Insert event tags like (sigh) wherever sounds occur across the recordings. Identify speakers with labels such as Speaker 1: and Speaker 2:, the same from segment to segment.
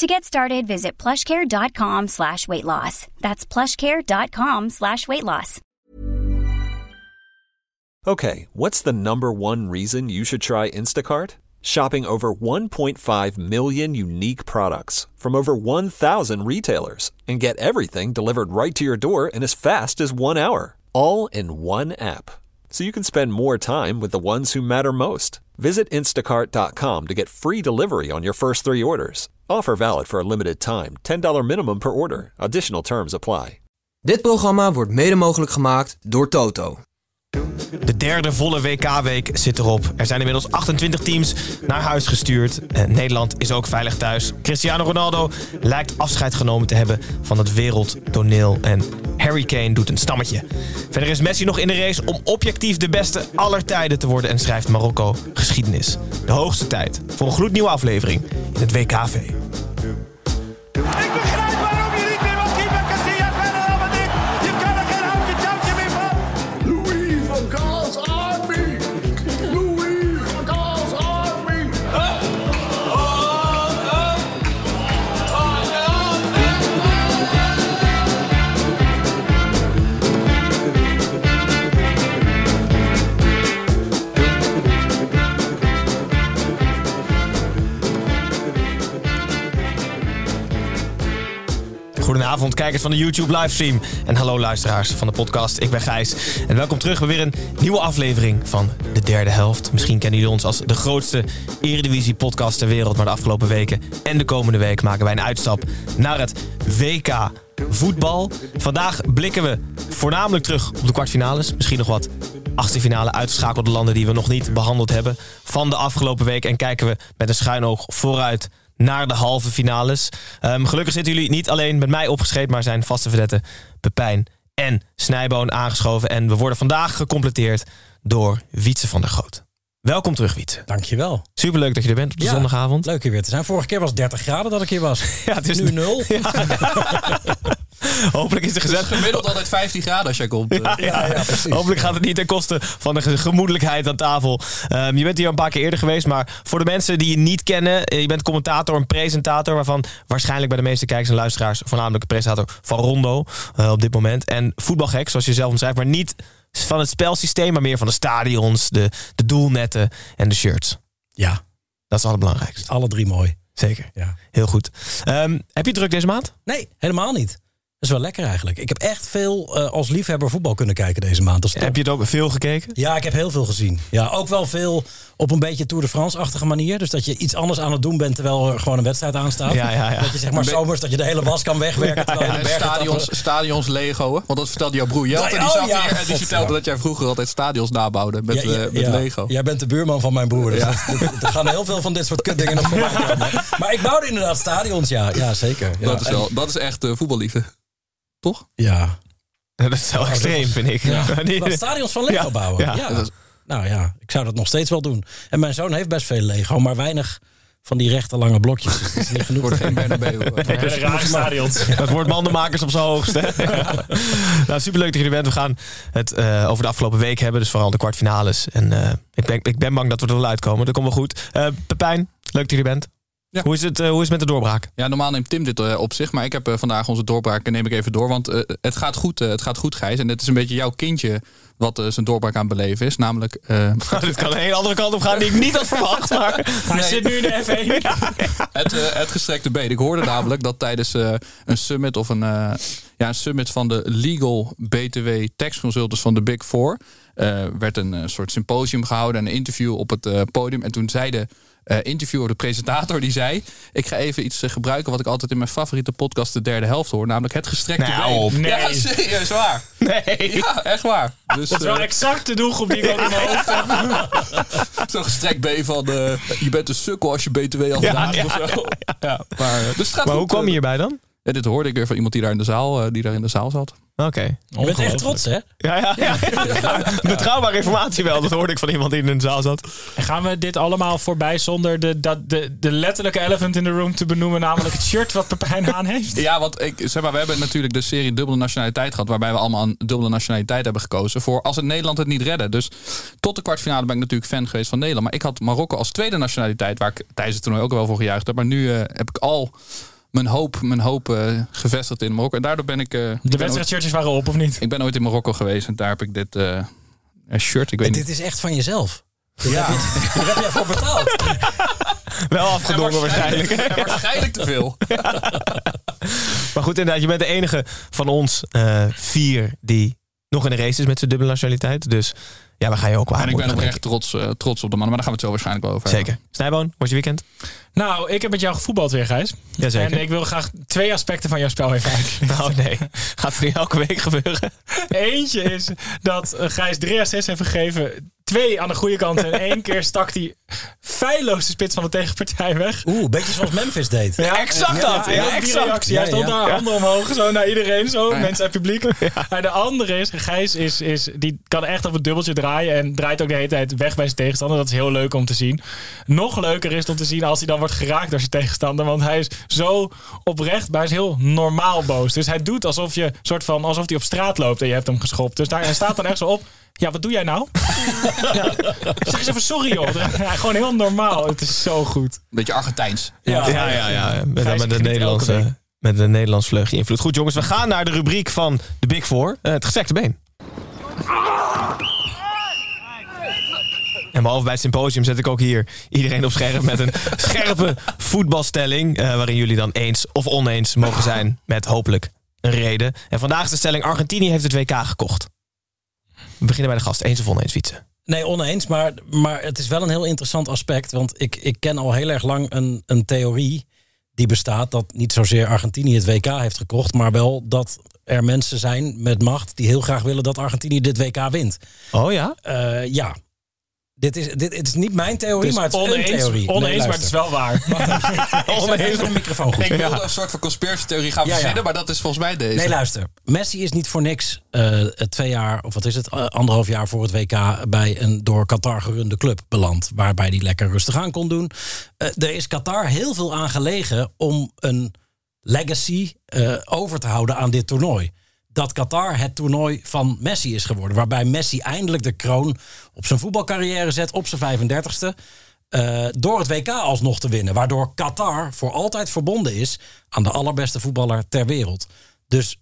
Speaker 1: To get started, visit plushcare.com slash weight loss. That's plushcare.com slash weight loss.
Speaker 2: Okay, what's the number one reason you should try Instacart? Shopping over 1.5 million unique products from over 1,000 retailers and get everything delivered right to your door in as fast as one hour. All in one app. So you can spend more time with the ones who matter most. Visit instacart.com to get free delivery on your first three orders. Offer valid for a limited time. $10 minimum per order. Additional terms apply.
Speaker 3: Dit programma wordt mede mogelijk gemaakt door Toto.
Speaker 4: De derde volle WK-week zit erop. Er zijn inmiddels 28 teams naar huis gestuurd. En Nederland is ook veilig thuis. Cristiano Ronaldo lijkt afscheid genomen te hebben van het wereldtoneel. En Harry Kane doet een stammetje. Verder is Messi nog in de race om objectief de beste aller tijden te worden. En schrijft Marokko geschiedenis. De hoogste tijd voor een gloednieuwe aflevering in het WKV.
Speaker 5: Ik begrijp
Speaker 4: Goedenavond, kijkers van de YouTube livestream. En hallo luisteraars van de podcast. Ik ben Gijs. En welkom terug bij weer een nieuwe aflevering van de derde helft. Misschien kennen jullie ons als de grootste Eredivisie podcast ter wereld. Maar de afgelopen weken en de komende week maken wij een uitstap naar het WK voetbal. Vandaag blikken we voornamelijk terug op de kwartfinales. Misschien nog wat achtste finale uitgeschakelde landen die we nog niet behandeld hebben van de afgelopen week. En kijken we met een schuin oog vooruit naar de halve finales. Ehm, gelukkig zitten jullie niet alleen met mij opgeschreven, maar zijn vaste verdetten Pepijn en Snijboon aangeschoven. En we worden vandaag gecompleteerd door Wietse van der Groot. Welkom terug, Wietse.
Speaker 6: Dankjewel.
Speaker 4: Superleuk dat je er bent op de
Speaker 6: Ja,
Speaker 4: zondagavond.
Speaker 6: Leuk hier weer te zijn. Vorige keer was het 30 graden dat ik hier was. (laughs)
Speaker 4: Ja, het is
Speaker 6: nu nul. (laughs) (laughs) (laughs)
Speaker 4: Hopelijk is de gezet.
Speaker 7: Gemiddeld altijd 15 graden als jij komt.
Speaker 4: Ja, ja, ja. Hopelijk gaat het niet ten koste van de ge- gemoedelijkheid aan tafel. Ehm, je bent hier een paar keer eerder geweest, maar voor de mensen die je niet kennen, eh, je bent commentator, een presentator, waarvan waarschijnlijk bij de meeste kijkers en luisteraars voornamelijk een presentator van Rondo eh, op dit moment. En voetbalgek, zoals je zelf omschrijft, maar niet van het spelsysteem, maar meer van de stadions, de, de doelnetten en de shirts.
Speaker 6: Ja,
Speaker 4: Dat is het allerbelangrijkste.
Speaker 6: alle drie mooi.
Speaker 4: Zeker.
Speaker 6: Ja.
Speaker 4: Heel goed. Ehm, heb je druk deze maand?
Speaker 6: Nee, helemaal niet. Dat is wel lekker eigenlijk. Ik heb echt veel eh, als liefhebber voetbal kunnen kijken deze maand.
Speaker 4: Heb je het ook veel gekeken?
Speaker 6: Ja, ik heb heel veel gezien. Ja, ook wel veel op een beetje Tour de France-achtige manier. Dus dat je iets anders aan het doen bent terwijl er gewoon een wedstrijd aanstaat.
Speaker 4: Ja, ja, ja.
Speaker 6: Dat je zeg maar zomers dat je de hele was kan wegwerken. terwijl je
Speaker 7: En
Speaker 6: de bergen
Speaker 7: stadions, stadions Lego, want dat vertelde jouw broer Jelte. Die
Speaker 6: Oh,
Speaker 7: zat
Speaker 6: ja.
Speaker 7: hier en die vertelde dat jij vroeger altijd stadions nabouwde met,
Speaker 6: Ja, ja,
Speaker 7: eh, met
Speaker 6: ja.
Speaker 7: Lego.
Speaker 6: Jij bent de buurman van mijn broer. Dus er gaan heel veel van dit soort kutdingen nog voorbij komen. (laughs) Maar ik bouwde inderdaad stadions, ja. Ja, zeker. Ja,
Speaker 7: dat, is
Speaker 6: en-
Speaker 7: wel, dat is echt eh, voetballiefde. Toch?
Speaker 6: Ja.
Speaker 4: Dat is wel extreem, vind ik. Nee, (laughs)
Speaker 6: Wat stadions van Lego
Speaker 4: Ja,
Speaker 6: bouwen.
Speaker 4: ja.
Speaker 6: Ja. Nou ja, ik zou dat nog steeds wel doen. En mijn zoon heeft best veel Lego, maar weinig van die rechte lange blokjes. Dus dat is niet genoeg.
Speaker 7: Wordt geen Bernabeu. (laughs)
Speaker 4: stadions. (laughs) Dat wordt mandenmakers op zijn hoogst. Hè? nou, superleuk dat je er bent. We gaan het eh, over de afgelopen week hebben. Dus vooral de kwartfinales. En eh, ik, ben, ik ben bang dat we er wel uitkomen. Dat komt wel goed. Eh, Pepijn, leuk dat je er bent.
Speaker 7: Ja.
Speaker 4: Hoe, is het, eh, hoe is het met de doorbraak?
Speaker 7: Ja, normaal neemt Tim dit eh, op zich, maar ik heb eh, vandaag onze doorbraak neem ik even door, want het gaat goed, het gaat goed, Gijs. En het is een beetje jouw kindje wat zijn doorbraak aan het beleven is, namelijk. eh, (laughs)
Speaker 4: dit kan een hele andere kant op gaan die ik niet had verwacht. Maar (laughs) hij zit nu in de F1. (laughs)
Speaker 7: Het, eh, het gestrekte been. Ik hoorde namelijk dat tijdens een summit of een, ja, een summit van de Legal BTW Tax Consultants van de Big Four. werd een soort symposium gehouden en een interview op het podium. En toen zei de eh, interviewer, de presentator, die zei: Ik ga even iets eh, gebruiken wat ik altijd in mijn favoriete podcast de derde helft hoor. Namelijk het gestrekte
Speaker 4: Nou,
Speaker 7: been.
Speaker 4: op.
Speaker 7: Ja,
Speaker 4: Nee.
Speaker 7: serieus waar.
Speaker 4: Nee.
Speaker 7: Ja, echt waar. Dus,
Speaker 4: Dat is wel
Speaker 7: eh,
Speaker 4: exact de doelgroep die ik ook in mijn hoofd heb. (laughs)
Speaker 7: Zo'n gestrekt been van eh, je bent een sukkel als je BTW al
Speaker 4: Ja,
Speaker 7: gedaan hebt
Speaker 4: ja,
Speaker 7: of zo. Ja, maar, eh, dus het gaat
Speaker 4: Maar hoe kwam je
Speaker 7: eh,
Speaker 4: hierbij dan?
Speaker 7: Ja, dit hoorde ik weer van iemand die daar in de zaal, eh, die daar in de zaal zat.
Speaker 4: Oké.
Speaker 6: Je bent echt trots, hè?
Speaker 4: Ja, ja, ja, ja. (laughs) Betrouwbare informatie wel. Dat hoorde ik van iemand die in een zaal zat.
Speaker 8: En gaan we dit allemaal voorbij zonder de, dat, de, de letterlijke elephant in the room te benoemen, namelijk het shirt wat Pepijn (laughs) aan heeft?
Speaker 7: Ja, want ik, zeg maar, we hebben natuurlijk de serie dubbele nationaliteit gehad. Waarbij we allemaal een dubbele nationaliteit hebben gekozen. Voor als het Nederland het niet redden. Dus tot de kwartfinale ben ik natuurlijk fan geweest van Nederland. Maar ik had Marokko als tweede nationaliteit. Waar ik tijdens het toernooi ook wel voor gejuicht heb. Maar nu eh, heb ik al mijn hoop, mijn hoop eh, gevestigd in Marokko. En daardoor ben ik. eh,
Speaker 8: De
Speaker 7: ooit-
Speaker 8: wedstrijdshirtjes waren op, of niet?
Speaker 7: Ik ben ooit in Marokko geweest en daar heb ik dit eh, shirt. Ik weet
Speaker 6: En
Speaker 7: niet.
Speaker 6: dit is echt van jezelf. Dit
Speaker 7: Ja.
Speaker 6: heb je, hier heb jij voor betaald. (laughs)
Speaker 4: Wel afgedongen waarschijnlijk.
Speaker 7: Waarschijnlijk te veel. (laughs)
Speaker 4: Maar goed, inderdaad, je bent de enige van ons eh, vier die nog in de race is met zijn dubbele nationaliteit. Dus ja, we gaan je ook wel
Speaker 7: En ik ben oprecht trots, eh, trots op de mannen. Maar daar gaan we het zo waarschijnlijk wel over.
Speaker 4: Zeker. Snijboon, was je weekend?
Speaker 8: Nou, ik heb met jou gevoetbald weer, Gijs.
Speaker 4: Jazeker.
Speaker 8: En ik wil graag twee aspecten van jouw spel even uit. (laughs)
Speaker 4: Nou nee, gaat niet elke week gebeuren? (laughs)
Speaker 8: Eentje is dat eh, Gijs drie assists heeft gegeven. Twee aan de goede kant. En (laughs) één keer stak hij feilloos de spits van de tegenpartij weg.
Speaker 6: Oeh, een beetje zoals Memphis deed.
Speaker 8: Ja,
Speaker 4: exact dat. Ja,
Speaker 8: Ja,
Speaker 4: exact.
Speaker 8: reactie. Hij
Speaker 6: Ja,
Speaker 8: stond
Speaker 6: ja.
Speaker 8: daar, handen omhoog, zo naar iedereen, zo, mensen en publiek. Maar de andere is, Gijs is, is, die kan echt op het dubbeltje draaien en draait ook de hele tijd weg bij zijn tegenstander. Dat is heel leuk om te zien. Nog leuker is het om te zien als hij dan wordt geraakt door zijn tegenstander, want hij is zo oprecht, maar hij is heel normaal boos. Dus hij doet alsof je, soort van, alsof hij op straat loopt en je hebt hem geschopt. Dus daar, hij staat dan echt zo op. Ja, wat doe jij nou? ja. (laughs) Zeg eens even sorry, joh. Ja, gewoon heel normaal. Het is zo goed.
Speaker 7: Beetje Argentijns.
Speaker 4: Ja, ja, ja. ja. Met, de Nederlandse, met de Nederlands vleugje invloed. Goed jongens, we gaan naar de rubriek van de Big Four. Eh, het gestekte been. En behalve bij het symposium zet ik ook hier iedereen op scherp met een (laughs) scherpe voetbalstelling. eh, waarin jullie dan eens of oneens mogen zijn met hopelijk een reden. En vandaag is de stelling Argentinië heeft het WK gekocht. We beginnen bij de gast. Eens of oneens fietsen.
Speaker 6: Nee, oneens. Maar, maar het is wel een heel interessant aspect. Want ik, ik ken al heel erg lang een, een theorie die bestaat... dat niet zozeer Argentinië het WK heeft gekocht... maar wel dat er mensen zijn met macht... die heel graag willen dat Argentinië dit WK wint.
Speaker 4: Oh ja?
Speaker 6: Eh, ja. Dit is, dit, het is niet mijn theorie,
Speaker 8: Dus
Speaker 6: maar het is een
Speaker 8: oneens,
Speaker 6: theorie.
Speaker 8: oneens
Speaker 6: Nee,
Speaker 8: maar het is wel waar. (laughs) (laughs)
Speaker 6: Oneens voor de microfoon goed.
Speaker 7: Ik wilde een soort van conspiracy-theorie gaan
Speaker 6: Ja, ja.
Speaker 7: verzinnen, maar dat is volgens mij deze.
Speaker 6: Nee, luister. Messi is niet voor niks eh, twee jaar, of wat is het, eh, anderhalf jaar voor het WK bij een door Qatar gerunde club beland. Waarbij hij lekker rustig aan kon doen. Eh, er is Qatar heel veel aan gelegen om een legacy eh, over te houden aan dit toernooi. Dat Qatar het toernooi van Messi is geworden. Waarbij Messi eindelijk de kroon op zijn voetbalcarrière zet op zijn 35ste. eh, door het WK alsnog te winnen. Waardoor Qatar voor altijd verbonden is aan de allerbeste voetballer ter wereld. Dus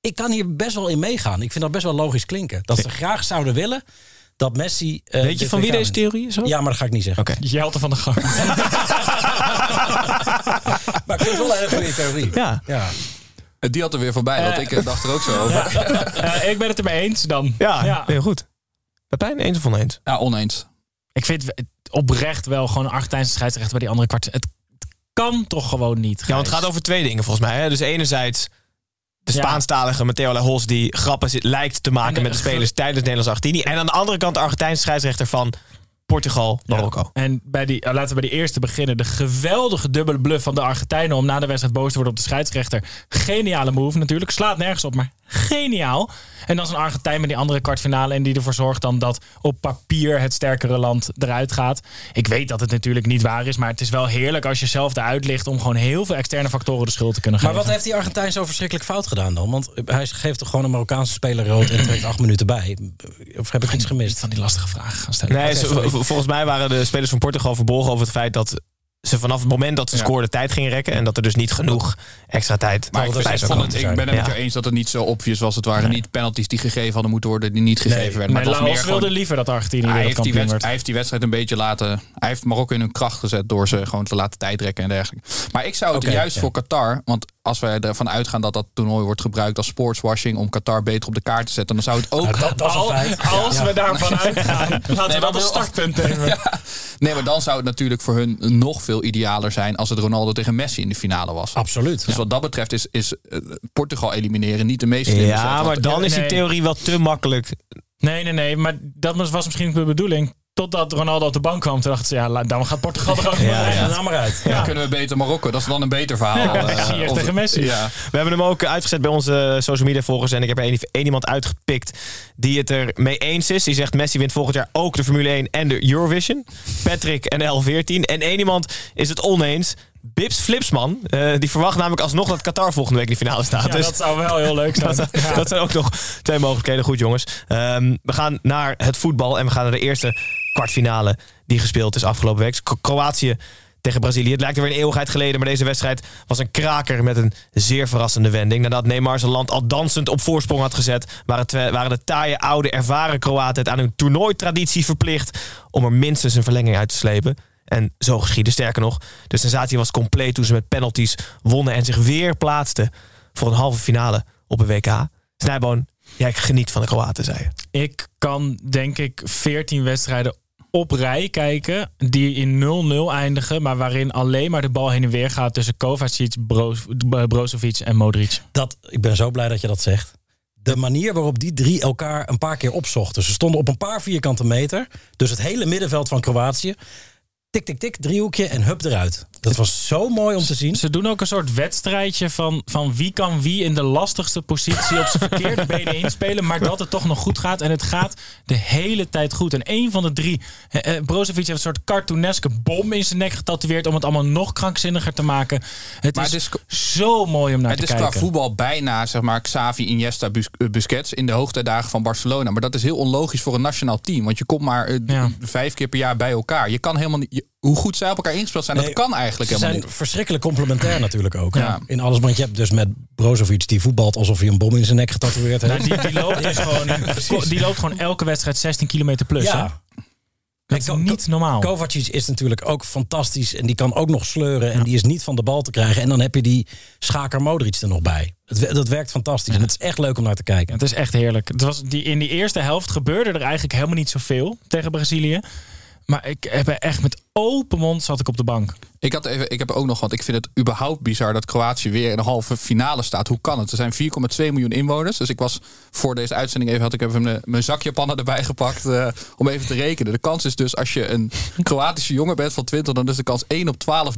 Speaker 6: ik kan hier best wel in meegaan. Ik vind dat best wel logisch klinken. Dat ze graag zouden willen dat Messi. eh,
Speaker 4: Weet je van wie deze
Speaker 6: wint.
Speaker 4: theorie is?
Speaker 6: Ja, maar dat ga ik niet zeggen.
Speaker 4: Oké.
Speaker 8: Jelte van de Gang. (laughs)
Speaker 6: Maar ik vind het wel een hele goede theorie.
Speaker 4: Ja.
Speaker 6: Ja.
Speaker 7: Eh, Die had er weer voorbij, want ik eh, dacht er ook zo (laughs) over. Ja,
Speaker 8: Eh, ik ben het ermee eens dan.
Speaker 4: Ja, heel goed. Pepijn, eens of oneens?
Speaker 7: oneens.
Speaker 8: Ik vind het oprecht wel gewoon een Argentijnse scheidsrechter bij die andere kwart. Het kan toch gewoon niet.
Speaker 4: Ja, want het gaat over twee dingen volgens mij. Hè? Dus enerzijds de
Speaker 8: Ja.
Speaker 4: Spaanstalige Matteo Lajos die grappen zit- lijkt te maken
Speaker 8: de-
Speaker 4: met de spelers tijdens Nederlands Argentinië. En aan de andere kant de Argentijnse scheidsrechter van Portugal, Marokko.
Speaker 8: En bij die, eh, laten we bij die eerste beginnen. De geweldige dubbele bluff van de Argentijnen om na de wedstrijd boos te worden op de scheidsrechter. Geniale move natuurlijk. Slaat nergens op, maar geniaal. En dan is een Argentijn met die andere kwartfinale. En die ervoor zorgt dan dat op papier het sterkere land eruit gaat. Ik weet dat het natuurlijk niet waar is. Maar het is wel heerlijk als je zelf eruit ligt. Om gewoon heel veel externe factoren de schuld te kunnen
Speaker 6: Maar
Speaker 8: geven.
Speaker 6: wat heeft die Argentijn zo verschrikkelijk fout gedaan dan? Want hij geeft toch gewoon een Marokkaanse speler rood en trekt acht minuten bij. Of heb ik iets gemist?
Speaker 8: van die lastige vragen gaan stellen.
Speaker 4: Nee, v- volgens mij waren de spelers van Portugal verbolgen over het feit dat ze vanaf het moment dat ze
Speaker 7: Ja.
Speaker 4: scoorden tijd gingen rekken. En dat er dus niet genoeg extra tijd
Speaker 7: Maar ik, ben het met eens dat het niet zo obvious was. Het waren niet penalties die gegeven hadden moeten worden, die niet gegeven werden. Maar
Speaker 8: Nee,
Speaker 7: het was
Speaker 8: Laos
Speaker 7: gewoon...
Speaker 8: wilde liever dat Argentinië
Speaker 7: Hij
Speaker 8: weer
Speaker 7: heeft, die
Speaker 8: werd.
Speaker 7: hij heeft die wedstrijd een beetje laten. Hij heeft Marokko in hun kracht gezet door ze gewoon te laten tijdrekken en dergelijke. Maar ik zou het juist
Speaker 6: ja.
Speaker 7: voor Qatar, want als wij ervan uitgaan dat dat toernooi wordt gebruikt als sportswashing om Qatar beter op de kaart te zetten, dan zou het ook.
Speaker 6: Nou, dat,
Speaker 8: Al-. (laughs) Als
Speaker 6: Ja.
Speaker 8: we daarvan (laughs) uitgaan, laten we dat als startpunt (laughs) nemen.
Speaker 7: Ja. Nee, maar dan zou het natuurlijk voor hun nog veel idealer zijn als het Ronaldo tegen Messi in de finale was.
Speaker 6: Absoluut.
Speaker 7: Dus wat dat betreft is, is eh, Portugal elimineren niet de meest slimme zet,
Speaker 4: Ja, maar dan is die
Speaker 8: Nee.
Speaker 4: theorie wel te makkelijk.
Speaker 8: Nee, nee, nee. Maar dat was was misschien de bedoeling. Totdat Ronaldo op de bank kwam. Toen dachten ze, ja, dan gaat Portugal er ook
Speaker 6: Ja, ja. nou maar uit.
Speaker 7: Dan kunnen we beter Marokko. Dat is dan een beter verhaal.
Speaker 8: Ja,
Speaker 7: Eh, of-
Speaker 8: tegen Messi.
Speaker 7: Ja.
Speaker 4: We hebben hem ook uitgezet bij onze social media volgers. En ik heb er één, iemand uitgepikt die het er mee eens is. Die zegt Messi wint volgend jaar ook de Formule 1 en de Eurovision. Patrick en L14. En één iemand is het oneens. Bips Flipsman. Eh, die verwacht namelijk alsnog dat Qatar volgende week in de finale staat.
Speaker 8: Ja,
Speaker 4: dus
Speaker 8: dat zou wel heel leuk zijn. (laughs)
Speaker 4: dat,
Speaker 8: Ja.
Speaker 4: dat zijn ook nog twee mogelijkheden. Goed, jongens. Ehm, we gaan naar het voetbal. En we gaan naar de eerste kwartfinale die gespeeld is afgelopen week. Kro- Kroatië tegen Brazilië. Het lijkt er weer een eeuwigheid geleden. Maar deze wedstrijd was een kraker met een zeer verrassende wending. Nadat Neymar zijn land al dansend op voorsprong had gezet... waren de taaie, oude, ervaren Kroaten het aan hun toernooitraditie verplicht... om er minstens een verlenging uit te slepen. En zo geschiedde. Sterker nog, de sensatie was compleet toen ze met penalties wonnen... en zich weer plaatsten voor een halve finale op een WK. Snijboon, jij geniet van de Kroaten, zei je.
Speaker 8: Ik kan denk ik 14 wedstrijden op rij kijken die in 0-0 eindigen, maar waarin alleen maar de bal heen en weer gaat tussen Kovacic, Broz, Brozovic en Modric.
Speaker 6: Dat, ik ben zo blij dat je dat zegt. De manier waarop die drie elkaar een paar keer opzochten. Ze stonden op een paar vierkante meter. Dus het hele middenveld van Kroatië. Tik, tik, tik, driehoekje en hup eruit. Dat was zo mooi om te zien.
Speaker 8: Ze doen ook een soort wedstrijdje van, van wie kan wie in de lastigste positie op zijn verkeerde (laughs) benen inspelen, maar dat het toch nog goed gaat. En het gaat de hele tijd goed. En een van de drie, eh, eh, Brozovic heeft een soort cartooneske bom in zijn nek getatoeëerd om het allemaal nog krankzinniger te maken. Het
Speaker 7: Maar
Speaker 8: is,
Speaker 7: het is-
Speaker 8: zo mooi om naar
Speaker 7: Het
Speaker 8: te
Speaker 7: is
Speaker 8: kijken.
Speaker 7: qua voetbal bijna zeg maar, Xavi, Iniesta, Bus- eh, Busquets in de hoogtijdagen van Barcelona. Maar dat is heel onlogisch voor een nationaal team. Want je komt maar eh,
Speaker 8: Ja.
Speaker 7: vijf keer per jaar bij elkaar. Je kan helemaal niet. je- hoe goed zij op elkaar ingespeeld zijn,
Speaker 6: Nee,
Speaker 7: dat kan eigenlijk
Speaker 6: Ze
Speaker 7: helemaal
Speaker 6: zijn
Speaker 7: niet.
Speaker 6: verschrikkelijk complementair natuurlijk ook.
Speaker 7: Ja.
Speaker 6: In alles, want je hebt dus met Brozovic die voetbalt alsof hij een bom in zijn nek getatoeëerd heeft.
Speaker 8: Nou, die, die, loopt dus gewoon, (laughs) die loopt gewoon elke wedstrijd 16 kilometer plus. hè?
Speaker 6: ja.
Speaker 8: Dat is niet normaal.
Speaker 6: Kovacic is natuurlijk ook fantastisch en die kan ook nog sleuren en die is niet van de bal te krijgen. En dan heb je die schaker Modric er nog bij. Het, dat werkt fantastisch en het is echt leuk om naar te kijken.
Speaker 8: Het is echt heerlijk. Het was die, in die eerste helft gebeurde er eigenlijk helemaal niet zoveel tegen Brazilië. Maar ik heb er echt met open mond zat ik op de bank.
Speaker 7: Ik, had even, ik heb ook nog, want ik vind het überhaupt bizar dat Kroatië weer in de halve finale staat. Hoe kan het? Er zijn 4,2 miljoen inwoners. Dus ik was voor deze uitzending even, had ik even mijn, mijn zakjapannen erbij gepakt eh, om even te rekenen. De kans is dus als je een Kroatische jongen bent van 20, dan is de kans 1 op 12.000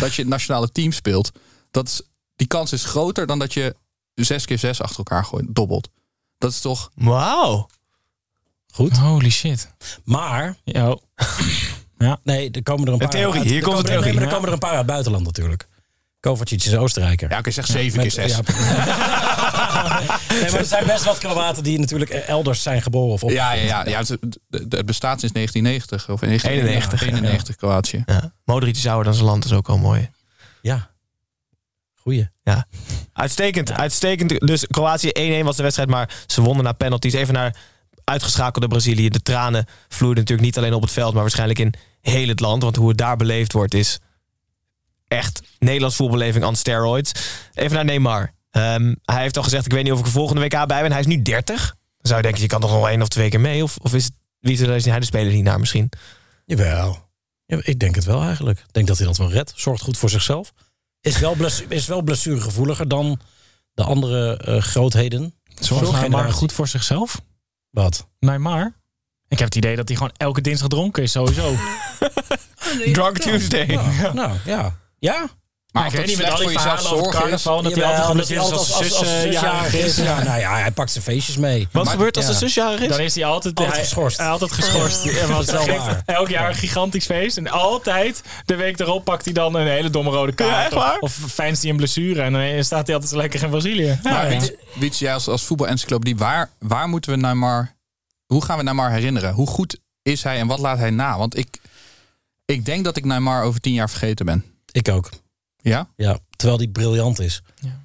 Speaker 7: dat je het nationale team speelt. Dat is, die kans is groter dan dat je 6 keer 6 achter elkaar gooit, dobbelt. Dat is toch...
Speaker 4: Wauw.
Speaker 6: Goed.
Speaker 8: Holy shit.
Speaker 6: Maar, (laughs)
Speaker 8: Ja.
Speaker 6: nee, er komen er een paar
Speaker 4: theorie,
Speaker 6: uit-
Speaker 4: hier
Speaker 6: er
Speaker 4: komt de theorie.
Speaker 6: nee, maar er komen er een paar uit het buitenland natuurlijk. Kovacic is Oostenrijker.
Speaker 7: Ja, ik zeg 7 keer
Speaker 6: Met-
Speaker 7: 6.
Speaker 6: ja. (laughs) nee, maar er zijn best wat Kroaten die natuurlijk elders zijn geboren of op.
Speaker 7: Ja, ja, ja, ja het, bestaat sinds 1990 of
Speaker 4: 91,
Speaker 7: 91 Kroatië.
Speaker 4: Ja. Modric is ouder dan zijn land, is ook al mooi.
Speaker 6: Ja. Goeie.
Speaker 4: Ja. Uitstekend, uitstekend. Dus Kroatië 1-1 was de wedstrijd, maar ze wonnen na penalties. Even naar uitgeschakelde Brazilië. De tranen vloeiden natuurlijk niet alleen op het veld, maar waarschijnlijk in heel het land. Want hoe het daar beleefd wordt is echt Nederlands voetballeving on steroids. Even naar Neymar. Ehm, hij heeft al gezegd, ik weet niet of ik er volgende WK bij ben. Hij is nu 30. Dan zou je denken, je kan toch nog wel één of twee keer mee? Of, of is het, wie is hij de speler niet naar misschien?
Speaker 6: Jawel. Ja, ik denk het wel eigenlijk. Ik denk dat hij dat wel redt. Zorgt goed voor zichzelf. Is wel, blessu is wel blessuregevoeliger dan de andere eh, grootheden.
Speaker 8: Zorgt Neymar
Speaker 6: generatie.
Speaker 8: goed voor zichzelf?
Speaker 6: Wat?
Speaker 8: Neymar? Ik heb het idee dat hij gewoon elke dinsdag dronken is, sowieso. (laughs)
Speaker 4: Drunk Tuesday.
Speaker 6: Ja, nou, ja. Ja?
Speaker 7: Maar
Speaker 8: ik weet niet met al die verhalen over carnaval... dat hij altijd gewoon dat hij
Speaker 6: als,
Speaker 8: als
Speaker 6: als, als
Speaker 8: zus eh,
Speaker 6: zusjarig
Speaker 8: jarig
Speaker 6: is. Ja, nou ja, hij pakt zijn feestjes mee.
Speaker 4: Wat gebeurt als de zusjarig is?
Speaker 8: Dan is hij altijd,
Speaker 6: Altijd
Speaker 8: hij-
Speaker 6: geschorst.
Speaker 8: altijd geschorst. Elk jaar een gigantisch feest. En altijd, de week erop, pakt hij dan een hele domme rode kaart. Of, fijnst hij een blessure. En dan staat hij altijd zo lekker in Brazilië. Ja,
Speaker 7: Maar. Wiets, jij als, als voetbalencyclopedie, waar, waar moeten we Neymar... Hoe gaan we Neymar herinneren? Hoe goed is hij en wat laat hij na? Want ik, ik denk dat ik Neymar over tien jaar vergeten ben.
Speaker 6: Ik ook.
Speaker 7: Ja?
Speaker 6: Ja, terwijl die briljant is.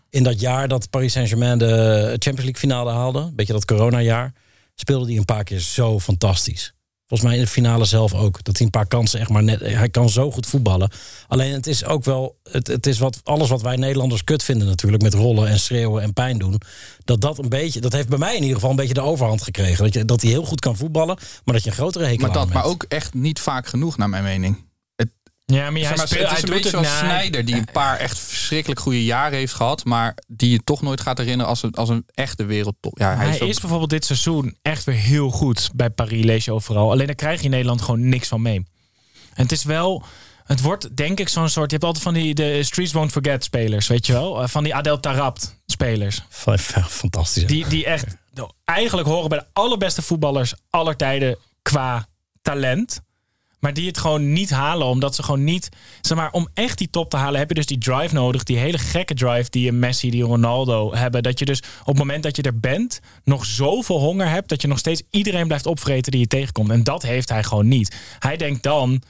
Speaker 6: In dat jaar dat Paris Saint-Germain de Champions League finale haalde, een beetje dat coronajaar, speelde hij een paar keer zo fantastisch. Volgens mij in de finale zelf ook. Dat hij een paar kansen echt maar net. Hij kan zo goed voetballen. Alleen het is ook wel. Het, het is wat, alles wat wij Nederlanders kut vinden, natuurlijk. Met rollen en schreeuwen en pijn doen. Dat dat een beetje. Dat heeft bij mij in ieder geval een beetje de overhand gekregen. Dat, je, dat hij heel goed kan voetballen. Maar dat je een grotere hekel
Speaker 7: Maar, dat, maar ook echt niet vaak genoeg, naar mijn mening. Het,
Speaker 8: Ja, maar hij,
Speaker 7: maar,
Speaker 8: speelt,
Speaker 7: het
Speaker 8: hij
Speaker 7: is een
Speaker 8: doet
Speaker 7: beetje zoals die een paar echt verschrikkelijk goede jaren heeft gehad, maar die je toch nooit gaat herinneren als een, als een echte wereldtop. Ja, hij
Speaker 8: Hij
Speaker 7: is, ook-
Speaker 8: is bijvoorbeeld dit seizoen echt weer heel goed bij Paris, lees je overal. Alleen daar krijg je in Nederland gewoon niks van mee. En het is wel, het wordt denk ik zo'n soort, je hebt altijd van die de Streets Won't Forget spelers, weet je wel? Eh, Van die Adel Tarabt spelers.
Speaker 6: Fantastisch.
Speaker 8: Die, die echt nou, eigenlijk horen bij de allerbeste voetballers aller tijden qua talent. Maar die het gewoon niet halen, omdat ze gewoon niet. Zeg maar, om echt die top te halen, heb je dus die drive nodig. Die hele gekke drive die een Messi, die Ronaldo hebben. Dat je dus op het moment dat je er bent, nog zoveel honger hebt. dat je nog steeds iedereen blijft opvreten die je tegenkomt. En dat heeft hij gewoon niet. Hij denkt dan.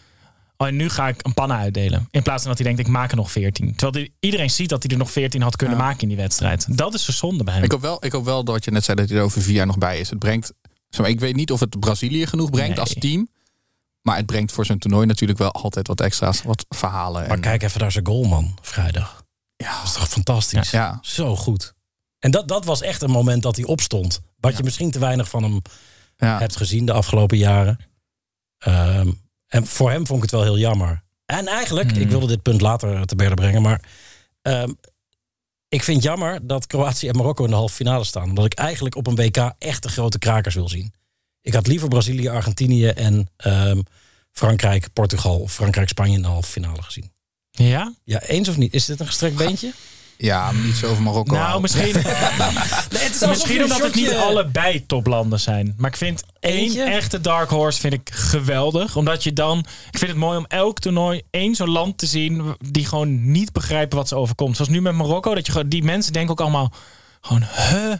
Speaker 8: Oh, en nu ga ik een pannen uitdelen. In plaats van dat hij denkt, ik maak er nog 14. Terwijl iedereen ziet dat hij er nog 14 had kunnen maken in die wedstrijd. Dat is de zonde bij hem.
Speaker 7: Ik hoop, wel, ik hoop wel dat je net zei dat hij er over vier jaar nog bij is. Het brengt, zeg maar, ik weet niet of het Brazilië genoeg brengt
Speaker 8: Nee.
Speaker 7: als team. Maar het brengt voor zijn toernooi natuurlijk wel altijd wat extra's, wat verhalen.
Speaker 6: Maar
Speaker 7: en,
Speaker 6: kijk even naar zijn goal, man, vrijdag.
Speaker 7: ja,
Speaker 6: Dat is toch fantastisch?
Speaker 7: ja,
Speaker 6: Zo goed. En dat, dat was echt een moment dat hij opstond. Wat je misschien te weinig van hem hebt gezien de afgelopen jaren. Ehm, en voor hem vond ik het wel heel jammer. En eigenlijk,
Speaker 7: Hmm.
Speaker 6: ik wilde dit punt later te berden brengen, maar ehm, ik vind jammer dat Kroatië en Marokko in de halve finale staan. Omdat ik eigenlijk op een WK echt de grote krakers wil zien. Ik had liever Brazilië, Argentinië en ehm, Frankrijk, Portugal of Frankrijk, Spanje in de halve finale gezien.
Speaker 8: Ja?
Speaker 6: Ja, eens of niet? Is dit een gestrekt beentje?
Speaker 7: ja, niet zo over Marokko.
Speaker 8: Nou,
Speaker 7: houden.
Speaker 8: misschien, (laughs)
Speaker 6: Nee, het is
Speaker 8: misschien omdat het niet
Speaker 6: alle
Speaker 8: allebei toplanden zijn. Maar ik vind
Speaker 6: Eentje?
Speaker 8: één echte dark horse vind ik geweldig. Omdat je dan... Ik vind het mooi om elk toernooi één zo'n land te zien... die gewoon niet begrijpen wat ze overkomt. Zoals nu met Marokko. Dat je gewoon, die mensen denken ook allemaal... Gewoon, huh?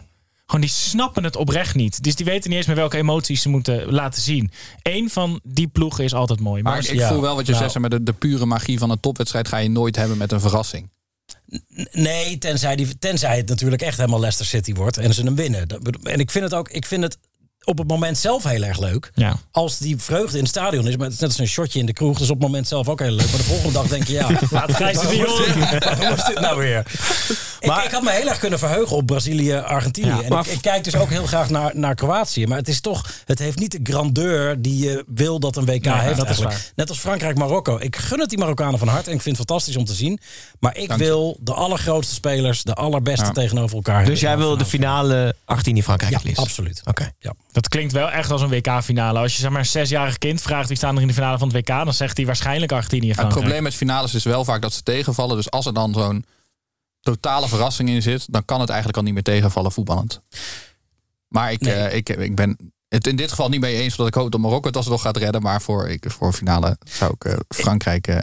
Speaker 8: Gewoon die snappen het oprecht niet. Dus die weten niet eens meer welke emoties ze moeten laten zien. Eén van die ploegen is altijd mooi.
Speaker 7: Maar
Speaker 8: Maar
Speaker 7: ik,
Speaker 6: ja,
Speaker 7: voel wel wat je
Speaker 6: nou.
Speaker 7: zegt, maar de, de pure magie van een topwedstrijd ga je nooit hebben met een verrassing.
Speaker 6: Nee, tenzij, die, tenzij het natuurlijk echt helemaal Leicester City wordt en ze hem winnen. En ik vind het ook, ik vind het op het moment zelf heel erg leuk.
Speaker 8: Ja.
Speaker 6: Als die vreugde in het stadion is, maar het is net als een shotje in de kroeg, dus op het moment zelf ook heel leuk. Maar de volgende dag denk je, ja,
Speaker 8: Laat Gijs het niet horen.
Speaker 6: waarom is dit nou weer? Ik, ik had me heel erg kunnen verheugen op Brazilië, Argentinië.
Speaker 8: Ja,
Speaker 6: en
Speaker 4: maar-
Speaker 6: ik, ik kijk dus ook heel graag naar, naar Kroatië. Maar het is toch, het heeft niet de grandeur die je wil dat een WK heeft.
Speaker 8: dat is
Speaker 6: eigenlijk.
Speaker 8: waar.
Speaker 6: Net als Frankrijk, Marokko. Ik gun het die Marokkanen van harte en ik vind het fantastisch om te zien. Maar ik
Speaker 7: Dank je.
Speaker 6: wil de allergrootste spelers, de allerbeste
Speaker 7: Ja.
Speaker 6: tegenover elkaar hebben.
Speaker 4: Dus jij wil de finale Argentinië-Frankrijk
Speaker 6: Ja,
Speaker 4: het liefst?
Speaker 6: absoluut.
Speaker 4: Oké.
Speaker 6: Ja.
Speaker 8: Dat klinkt wel echt als een WK-finale. Als je zeg maar een zesjarig kind vraagt wie staan er in de finale van het WK... dan zegt hij waarschijnlijk Argentinië.
Speaker 7: Het
Speaker 8: Frankrijk.
Speaker 7: probleem met finales is wel vaak dat ze tegenvallen. Dus als er dan zo'n totale verrassing in zit, dan kan het eigenlijk al niet meer tegenvallen voetballend. Maar ik,
Speaker 6: Nee.
Speaker 7: eh, ik, ik ben het in dit geval niet mee eens dat ik hoop dat Marokko het alsnog gaat redden. Maar voor, ik, voor finale zou ik eh, Frankrijk eh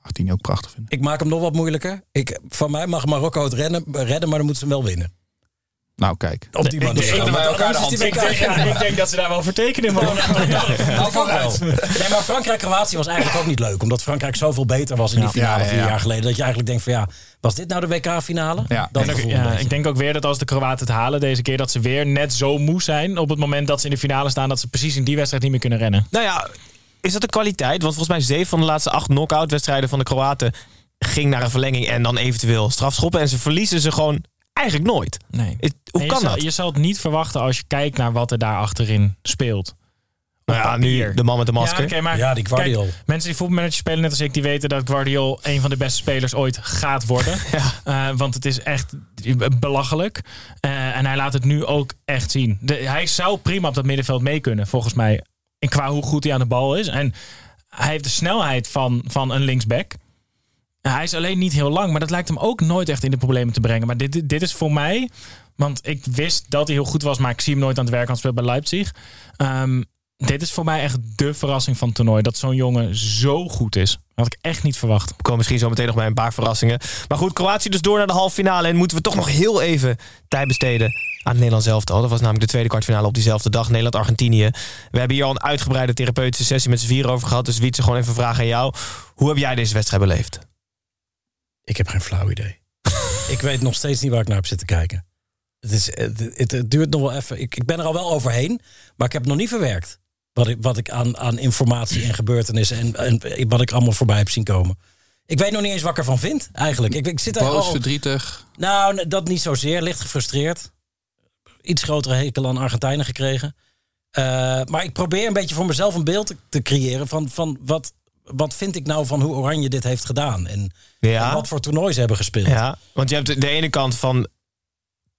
Speaker 7: 18 ook prachtig vinden.
Speaker 6: Ik maak hem nog wat moeilijker. Ik, van mij mag Marokko het rennen, redden, maar dan moeten ze hem wel winnen.
Speaker 7: Nou, kijk.
Speaker 6: Op die manier.
Speaker 7: de
Speaker 8: Ik denk, ik dat ze daar wel voor tekenen. Maar
Speaker 6: Nou, vooruit. Nee, maar Frankrijk-Kroatië was eigenlijk ook niet leuk. Omdat Frankrijk zoveel beter was in die finale
Speaker 7: Ja, ja,
Speaker 6: vier
Speaker 7: ja.
Speaker 6: jaar geleden. Dat je eigenlijk denkt van ja, was dit nou de WK-finale?
Speaker 7: Ja.
Speaker 6: Dat beetje.
Speaker 8: ik denk ook weer dat als de Kroaten het halen deze keer... dat ze weer net zo moe zijn op het moment dat ze in de finale staan... dat ze precies in die wedstrijd niet meer kunnen rennen.
Speaker 4: Nou ja, is dat een kwaliteit? Want volgens mij zeven van de laatste acht knock-out wedstrijden van de Kroaten ging naar een verlenging en dan eventueel strafschoppen. En ze verliezen ze gewoon eigenlijk nooit.
Speaker 8: Nee.
Speaker 4: Het- hoe
Speaker 8: je
Speaker 4: kan
Speaker 8: zal,
Speaker 4: dat?
Speaker 8: Je zal het niet verwachten als je kijkt naar wat er daar achterin speelt.
Speaker 4: nou ja, nu de man met de masker.
Speaker 8: Ja, maar
Speaker 6: Ja, die Guardiol.
Speaker 8: kijk, mensen die voetbalmanager spelen net als ik, die weten dat Guardiol een van de beste spelers ooit gaat worden. (laughs) Eh, want het is echt belachelijk. Eh, en hij laat het nu ook echt zien. De, hij zou prima op dat middenveld mee kunnen, volgens mij. En qua hoe goed hij aan de bal is. En hij heeft de snelheid van, van een linksback. Hij is alleen niet heel lang, maar dat lijkt hem ook nooit echt in de problemen te brengen. Maar dit, dit- is voor mij, want ik wist dat hij heel goed was, maar ik zie hem nooit aan het werk, want hij speelt bij Leipzig. Ehm, dit is voor mij echt de verrassing van het toernooi. Dat zo'n jongen zo goed is. Had ik echt niet verwacht.
Speaker 4: We komen misschien zo meteen nog bij een paar verrassingen. Maar goed, Kroatië dus door naar de halve finale. En moeten we toch nog heel even tijd besteden aan het Nederlands elftal. Dat was namelijk de tweede kwartfinale op diezelfde dag. Nederland-Argentinië. We hebben hier al een uitgebreide therapeutische sessie met z'n vier over gehad. Dus Wietse, gewoon even vragen aan jou. Hoe heb jij deze wedstrijd beleefd?
Speaker 6: Ik heb geen flauw idee. (laughs) ik weet nog steeds niet waar ik naar heb zitten kijken. Het, is, het, het, het duurt nog wel even. Ik, ik ben er al wel overheen, maar ik heb het nog niet verwerkt. Wat ik, wat ik aan, aan informatie en gebeurtenissen en, en wat ik allemaal voorbij heb zien komen. Ik weet nog niet eens wat ik ervan vind, eigenlijk. Ik, ik zit
Speaker 7: Boos,
Speaker 6: al,
Speaker 7: verdrietig.
Speaker 6: Nou, dat niet zozeer. Licht gefrustreerd. Iets grotere hekel aan Argentijnen gekregen. Eh, maar ik probeer een beetje voor mezelf een beeld te, te creëren van, van wat, wat vind ik nou van hoe Oranje dit heeft gedaan? En,
Speaker 4: Ja.
Speaker 6: en wat voor toernoois ze hebben gespeeld.
Speaker 4: Ja, want je hebt de ene kant van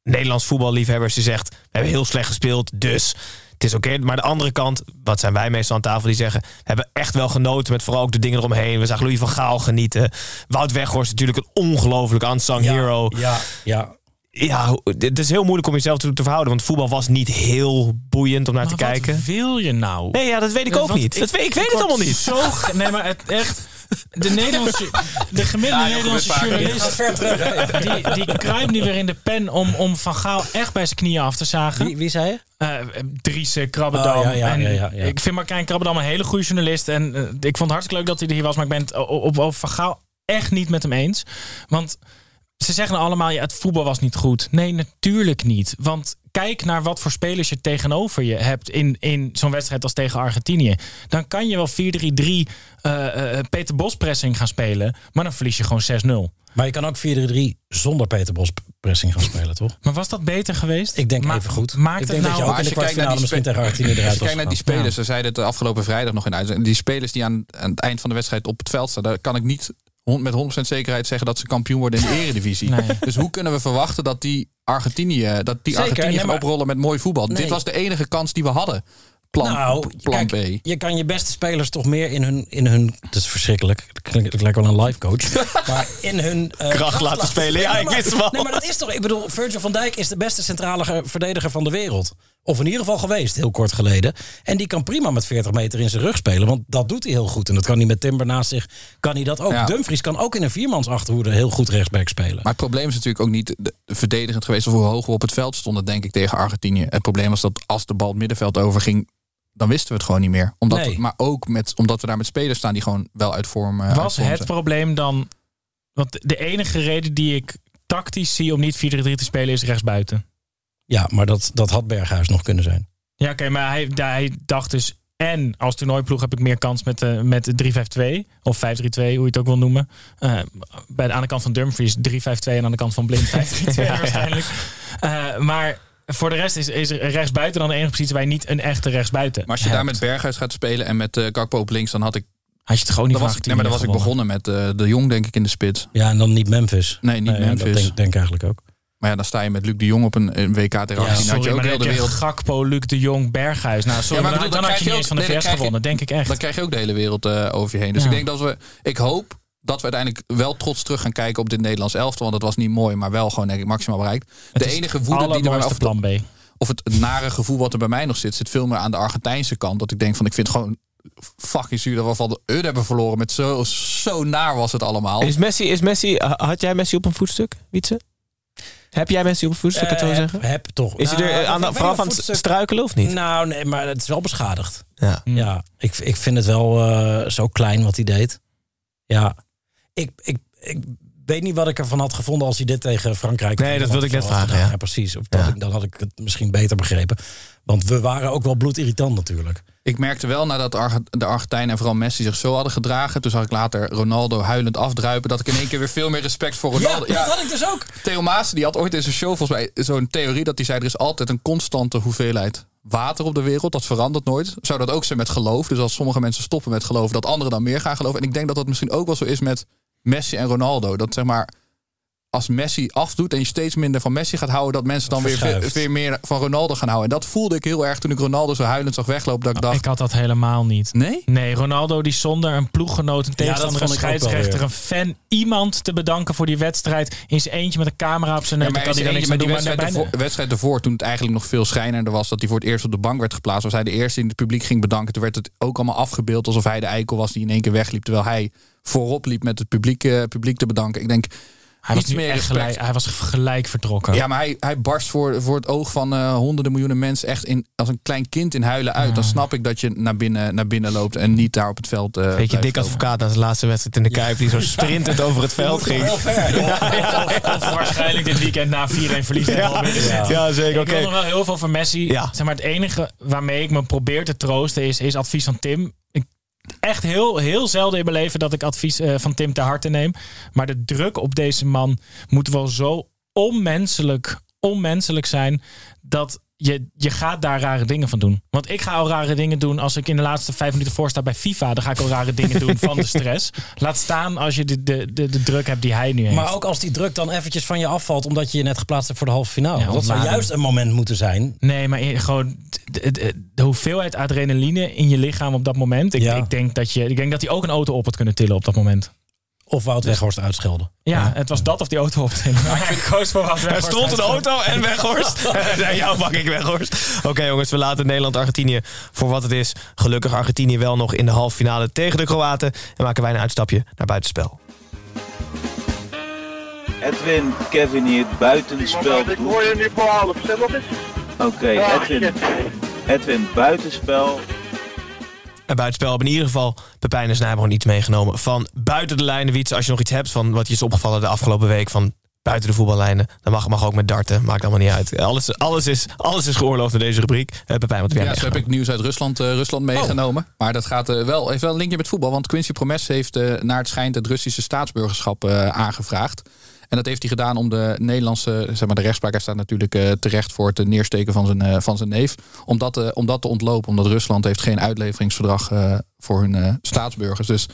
Speaker 4: Nederlands voetballiefhebbers die zegt... we hebben heel slecht gespeeld, dus het is oké. Maar de andere kant, wat zijn wij meestal aan tafel... die zeggen, we hebben echt wel genoten met vooral ook de dingen eromheen. We zagen Louis van Gaal genieten. Wout Weghorst natuurlijk een ongelooflijk unsung
Speaker 6: Ja,
Speaker 4: hero.
Speaker 6: Ja, ja.
Speaker 4: Ja, het is heel moeilijk om jezelf te, te verhouden... want voetbal was niet heel boeiend om naar te
Speaker 8: Maar wat
Speaker 4: kijken.
Speaker 8: wil je nou?
Speaker 4: Nee, ja, dat weet ik ook
Speaker 8: Want
Speaker 4: niet. Dat weet, ik weet het allemaal niet.
Speaker 8: Zo, nee, maar het echt. De, Nederlandse, (laughs) de gemiddelde
Speaker 7: Ja,
Speaker 8: Nederlandse journalist. Die, die kruipt nu weer in de pen om, om Van Gaal echt bij zijn knieën af te zagen.
Speaker 6: Wie, wie zei je?
Speaker 8: Eh Driessen, Krabbedam.
Speaker 6: Oh, ja, ja,
Speaker 8: en
Speaker 6: ja, ja, ja.
Speaker 8: Ik vind Martijn Krabbedam een hele goede journalist. En eh, ik vond het hartstikke leuk dat hij er hier was. Maar ik ben het op, op Van Gaal echt niet met hem eens. Want ze zeggen allemaal, ja, het voetbal was niet goed. Nee, natuurlijk niet. Want kijk naar wat voor spelers je tegenover je hebt in, in zo'n wedstrijd als tegen Argentinië. Dan kan je wel 4-3-3 eh, eh, Peter Bos pressing gaan spelen. Maar dan verlies je gewoon 6-0.
Speaker 6: Maar je kan ook 4-3 zonder Peter Bos pressing gaan spelen, toch?
Speaker 8: Maar was dat beter geweest?
Speaker 6: Ik denk
Speaker 8: Ma-
Speaker 6: even goed.
Speaker 8: Maakt
Speaker 6: ik
Speaker 8: het
Speaker 6: denk
Speaker 8: nou...
Speaker 6: dat je ook
Speaker 7: Maar
Speaker 6: in de
Speaker 7: als je kijkt naar
Speaker 6: kwartfinale
Speaker 7: die
Speaker 6: misschien tegen Argentinië eruit
Speaker 7: Als je
Speaker 6: was
Speaker 7: kijkt naar die spelers, we zeiden het de afgelopen vrijdag nog in uit. Die spelers die aan, aan het eind van de wedstrijd op het veld staan, daar kan ik niet met 100% zekerheid zeggen dat ze kampioen worden in de eredivisie.
Speaker 8: Nee.
Speaker 7: Dus hoe kunnen we verwachten dat die Argentinië, dat die
Speaker 6: Zeker,
Speaker 7: Argentinië
Speaker 6: nee,
Speaker 7: gaan
Speaker 6: maar-
Speaker 7: oprollen met mooi voetbal?
Speaker 6: Nee.
Speaker 7: Dit was de enige kans die we hadden. Plan,
Speaker 6: nou,
Speaker 7: plan
Speaker 6: kijk,
Speaker 7: B.
Speaker 6: je kan je beste spelers toch meer in hun... In hun het is verschrikkelijk. Het klinkt- Het lijkt wel een life coach. (laughs) maar in hun... eh,
Speaker 4: Kracht laten spelen. Ja, ik
Speaker 6: maar-
Speaker 4: wist het wel.
Speaker 6: Nee, maar dat is toch... Ik bedoel, Virgil van Dijk is de beste centrale ge- verdediger van de wereld. Of in ieder geval geweest, heel kort geleden. En die kan prima met 40 meter in zijn rug spelen. Want dat doet hij heel goed. En dat kan hij met Timber naast zich. Kan hij dat ook.
Speaker 7: Ja.
Speaker 6: Dumfries kan ook in een viermans achterhoede heel goed rechtsback spelen.
Speaker 7: Maar het probleem is natuurlijk ook niet de- verdedigend geweest of hoe hoog we op het veld stonden, denk ik, tegen Argentinië. Het probleem was dat als de bal het middenveld overging, dan wisten we het gewoon niet meer. Omdat
Speaker 6: Nee.
Speaker 7: we- maar ook met, omdat we daar met spelers staan die gewoon wel uit vorm uit
Speaker 8: Was het probleem dan... Want de enige reden die ik tactisch zie om niet 4-3 te spelen is rechtsbuiten.
Speaker 6: Ja, maar dat, dat had Berghuis nog kunnen zijn.
Speaker 8: Ja, oké, maar hij, hij dacht dus... En als toernooiploeg heb ik meer kans met, de met de 3-5-2. Of 5-3-2, hoe je het ook wil noemen. Eh, bij de, aan de kant van Dumfries 3-5-2 en aan de kant van Blind (laughs) 5-3-2 waarschijnlijk. Eh, maar voor de rest is, is rechtsbuiten dan de enige positie waar je niet een echte rechtsbuiten
Speaker 7: Maar als je daar met Berghuis gaat spelen en met uh, Gakpo op links, dan had ik.
Speaker 8: Had je het gewoon niet
Speaker 7: was,
Speaker 8: van
Speaker 7: ik, nee, maar dan was ik begonnen met uh, de Jong, denk ik, in de spits.
Speaker 6: Ja, en dan niet Memphis.
Speaker 7: Nee, niet
Speaker 6: Nee, ja,
Speaker 7: Memphis.
Speaker 6: dat denk, denk ik eigenlijk ook.
Speaker 7: Maar ja, dan sta je met Luc de Jong op een, een WK tegen
Speaker 6: Ja,
Speaker 7: had je ook
Speaker 8: maar
Speaker 7: heel de wereld.
Speaker 8: Gakpo, Luc de Jong, Berghuis. Nou, sorry,
Speaker 7: Ja, maar
Speaker 8: maar
Speaker 7: bedoel,
Speaker 8: dan,
Speaker 7: dan
Speaker 8: had je
Speaker 7: krijg
Speaker 8: niet eens van de
Speaker 7: nee,
Speaker 8: VS gewonnen, denk ik echt.
Speaker 7: Dan krijg je ook de hele wereld uh, over je heen. Dus
Speaker 8: Ja.
Speaker 7: ik denk dat we. Ik hoop dat we uiteindelijk wel trots terug gaan kijken op dit Nederlands elftal. Want het was niet mooi, maar wel gewoon denk ik maximaal bereikt.
Speaker 8: Het
Speaker 7: de
Speaker 8: is
Speaker 7: enige woede die er
Speaker 8: allermooiste
Speaker 7: of,
Speaker 8: plan B.
Speaker 7: of het nare gevoel wat er bij mij nog zit, zit veel meer aan de Argentijnse kant. Dat ik denk van ik vind gewoon fucking zuur dat we van de Ud hebben verloren. Met zo, zo naar was het allemaal.
Speaker 4: Is Messi, is Messi, had jij Messi op een voetstuk, Wietse? Heb jij Messi op een voetstuk, kan
Speaker 6: Eh,
Speaker 4: het zo
Speaker 6: heb,
Speaker 4: zeggen?
Speaker 6: heb toch.
Speaker 4: Is hij er
Speaker 6: Nou,
Speaker 4: eh, aan,
Speaker 6: ik of
Speaker 4: het
Speaker 6: voetstuk-
Speaker 4: struikelen of niet?
Speaker 6: Nou, nee, maar het is wel beschadigd.
Speaker 4: Ja.
Speaker 6: Ja, ik, ik vind het wel eh, zo klein wat hij deed. Ja, ik, ik, ik weet niet wat ik ervan had gevonden als hij dit tegen Frankrijk
Speaker 4: Nee, dat wilde ik net vragen, ja.
Speaker 6: precies. Of dat
Speaker 4: Ja.
Speaker 6: ik, dan had ik het misschien beter begrepen. Want we waren ook wel bloedirritant natuurlijk.
Speaker 7: Ik merkte wel nadat de Argentijnen en vooral Messi zich zo hadden gedragen. Toen zag ik later Ronaldo huilend afdruipen. Dat ik in één keer weer veel meer respect voor Ronaldo.
Speaker 6: Ja, dat had ik dus ook.
Speaker 7: Theo Maas die had ooit in zijn show volgens mij zo'n theorie dat hij zei: er is altijd een constante hoeveelheid water op de wereld. Dat verandert nooit. Zou dat ook zijn met geloof? Dus als sommige mensen stoppen met geloven, dat anderen dan meer gaan geloven. En ik denk dat dat misschien ook wel zo is met Messi en Ronaldo. Dat zeg maar. Als Messi afdoet en je steeds minder van Messi gaat houden, dat mensen dan weer,
Speaker 6: Verschuift.
Speaker 7: weer meer van Ronaldo gaan houden. En dat voelde ik heel erg toen ik Ronaldo zo huilend zag weglopen. Dat ik dacht:
Speaker 8: Ik had dat helemaal niet.
Speaker 7: nee?
Speaker 8: Nee, Ronaldo die zonder een ploeggenoot, een tegenstander, een
Speaker 6: ook wel
Speaker 8: scheidsrechter, een fan, iemand te bedanken voor die wedstrijd. In zijn eentje met een camera op zijn neus.
Speaker 7: Ja, maar
Speaker 8: kan hij dan niks
Speaker 7: die
Speaker 8: doen. Maar
Speaker 7: wedstrijd,
Speaker 8: naar
Speaker 7: ervoor, wedstrijd ervoor, toen het eigenlijk nog veel schrijnender was... dat hij voor het eerst op de bank werd geplaatst... was hij de eerste die het publiek ging bedanken. Toen werd het ook allemaal afgebeeld alsof hij de eikel was... die in één keer wegliep, terwijl hij voorop liep met het publiek, eh, publiek te bedanken. Ik denk,
Speaker 8: Hij was,
Speaker 7: meer
Speaker 8: echt gelijk, hij was gelijk vertrokken.
Speaker 7: Ja, maar hij, hij barst voor, voor het oog van eh, honderden miljoenen mensen... echt in, als een klein kind in huilen uit. Dan snap ik dat je naar binnen, naar binnen loopt... en niet daar op het veld eh
Speaker 4: Weet je, dik advocaat zijn laatste wedstrijd in de Kuip... die zo sprintend over het veld ging.
Speaker 6: Heel ver. (laughs) Ja.
Speaker 8: Of waarschijnlijk dit weekend na 4-1 verliezen.
Speaker 4: Ja, ja, zeker.
Speaker 8: Ik
Speaker 4: Oké.
Speaker 8: wil nog wel heel veel van Messi.
Speaker 4: Ja.
Speaker 8: Zeg maar, het enige waarmee ik me probeer te troosten is, is advies van Tim. Ik, echt heel, heel zelden in mijn leven dat ik advies eh, van Tim te harte neem. Maar de druk op deze man moet wel zo onmenselijk, onmenselijk zijn. Dat je, je gaat daar rare dingen van doen. Want ik ga al rare dingen doen als ik in de laatste vijf minuten voor sta bij FIFA. Dan ga ik al rare dingen (laughs) doen van de stress. Laat staan als je de, de, de, de druk hebt die hij nu heeft.
Speaker 6: Maar ook als die druk dan eventjes van je afvalt omdat je je net geplaatst hebt voor de halve finale.
Speaker 8: Ja,
Speaker 6: dat zou juist een moment moeten zijn.
Speaker 8: Nee, maar gewoon de, de- de hoeveelheid adrenaline in je lichaam op dat moment. Ik,
Speaker 6: Ja.
Speaker 8: ik, denk dat je, ik denk dat hij ook een auto op had kunnen tillen op dat moment.
Speaker 6: Of Wout Weghorst uitschelden.
Speaker 8: Ja, het was dat of die auto op tillen. Maar ik koos voor wat
Speaker 4: Er stond een auto en Weghorst. (laughs) ja, jou pak ik Weghorst. Oké jongens, we laten Nederland-Argentinië voor wat het is. Gelukkig Argentinië wel nog in de halve finale tegen de Kroaten. En maken wij een uitstapje naar buitenspel.
Speaker 9: Edwin, Kevin hier, buitenspel.
Speaker 10: Ik hoor je. Zeg nog eens.
Speaker 9: Oké, Edwin. Edwin, buitenspel.
Speaker 4: En buitenspel hebben in ieder geval Pepijn en Snijber gewoon iets meegenomen van buiten de lijnen. Wiets, als je nog iets hebt van wat je is opgevallen de afgelopen week van buiten de voetballijnen. Dan mag, mag ook met darten, maakt allemaal niet uit. Alles, alles, is, alles is geoorloofd in deze rubriek. Eh, Pepijn, wat heb
Speaker 7: Ja, zo heb ik nieuws uit Rusland, eh, Rusland meegenomen. Maar dat gaat eh, wel, heeft wel een linkje met voetbal. Want Quincy Promes heeft naar het schijnt het Russische staatsburgerschap aangevraagd. En dat heeft hij gedaan om de Nederlandse, zeg maar de rechtspraak, hij staat natuurlijk eh, terecht voor het neersteken van zijn, eh, van zijn neef. Om dat, eh, om dat te ontlopen, omdat Rusland heeft geen uitleveringsverdrag eh, voor hun eh, staatsburgers. Dus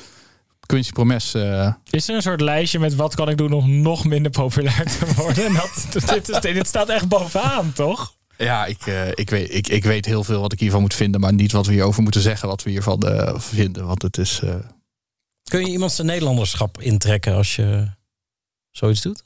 Speaker 7: Quincy Promes, eh,
Speaker 8: Is er een soort lijstje met wat kan ik doen om nog minder populair te worden? (laughs) En Dat, dit, is- dit staat echt bovenaan, toch?
Speaker 7: ja, ik, eh, ik, weet, ik, ik weet heel veel wat ik hiervan moet vinden, maar niet wat we hierover moeten zeggen, wat we hiervan eh, vinden. Want het is... eh,
Speaker 6: Kun je iemand zijn Nederlanderschap intrekken als je zoiets doet?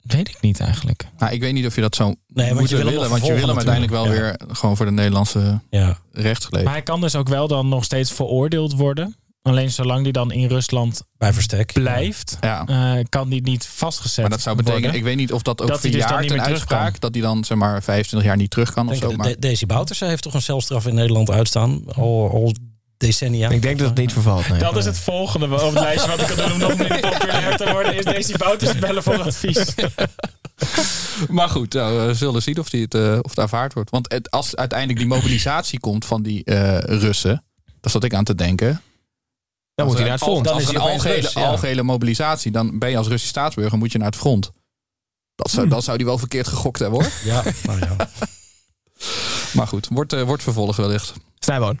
Speaker 8: Weet ik niet eigenlijk.
Speaker 7: Nou, ik weet niet of je dat zo
Speaker 6: want
Speaker 7: moet
Speaker 6: je wil hem
Speaker 7: willen, want je wil hem uiteindelijk wel weer gewoon voor de Nederlandse
Speaker 6: Ja.
Speaker 7: rechtsgeleef.
Speaker 8: Maar hij kan dus ook wel dan nog steeds veroordeeld worden. Alleen zolang die dan in Rusland
Speaker 6: Bij verstek.
Speaker 8: blijft,
Speaker 7: Ja.
Speaker 8: eh, kan die niet vastgezet
Speaker 7: Maar dat zou betekenen,
Speaker 8: worden.
Speaker 7: ik weet niet of dat ook
Speaker 8: Dat hij dus dan
Speaker 7: verjaart
Speaker 8: niet
Speaker 7: een
Speaker 8: meer terug kan.
Speaker 7: uitspraak, dat hij dan zeg maar 25 jaar niet terug kan of
Speaker 6: Denk,
Speaker 7: zo.
Speaker 6: de-
Speaker 7: Maar
Speaker 6: de- Daisy Bouterse heeft toch een celstraf in Nederland uitstaan? Al, al decennia.
Speaker 4: Ik denk dat het niet vervalt. Nee.
Speaker 8: Dat is het volgende op het lijstje wat ik kan doen om nog minder populair te worden. Is deze Bouters bellen voor advies. (laughs)
Speaker 7: Maar goed, nou, we zullen zien of, die het, eh, of het aanvaard wordt. Want het, als uiteindelijk die mobilisatie komt van die eh, Russen, daar zat ik aan te denken.
Speaker 4: Dan moet hij
Speaker 7: Als
Speaker 4: naar het front.
Speaker 7: Als
Speaker 6: Dan is
Speaker 7: er een algehele,
Speaker 6: Rus, ja.
Speaker 7: algehele mobilisatie, dan ben je als Russisch staatsburger, moet je naar het front. Dat zou, dat zou die wel verkeerd gegokt hebben hoor.
Speaker 6: Ja, nou ja. (laughs)
Speaker 7: Maar goed, wordt, eh, wordt vervolgd wellicht.
Speaker 4: Snijboon.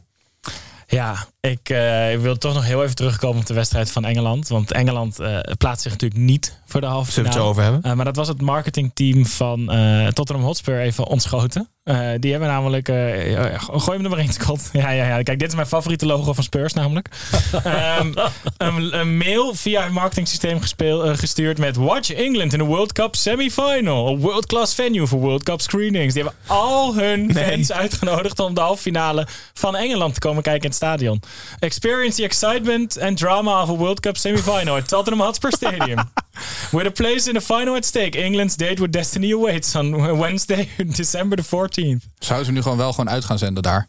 Speaker 8: Ja, ik eh, wil toch nog heel even terugkomen op de wedstrijd van Engeland. Want Engeland eh, plaatst zich natuurlijk niet voor de halve
Speaker 4: Zullen we het
Speaker 8: finale.
Speaker 4: zo over hebben?
Speaker 8: Eh, maar dat was het marketingteam van Tottenham Hotspur even ontschoten. Die hebben namelijk... gooi hem er maar in, Scott. (laughs) Ja, ja, ja. Kijk, dit is mijn favoriete logo van Spurs namelijk. (laughs) Ehm, een, een mail via het marketingsysteem gespeel, gestuurd met... Watch England in a World Cup semifinal. A world-class venue for World Cup screenings. Die hebben al hun fans uitgenodigd om de halve finale van Engeland te komen kijken in het stadion. Experience the excitement and drama of a World Cup semifinal at Tottenham Hotspur Stadium. With a place in the final at stake, England's date with destiny awaits on Wednesday, (laughs) December the 14th.
Speaker 7: Zouden ze nu gewoon wel gewoon uit gaan zenden daar?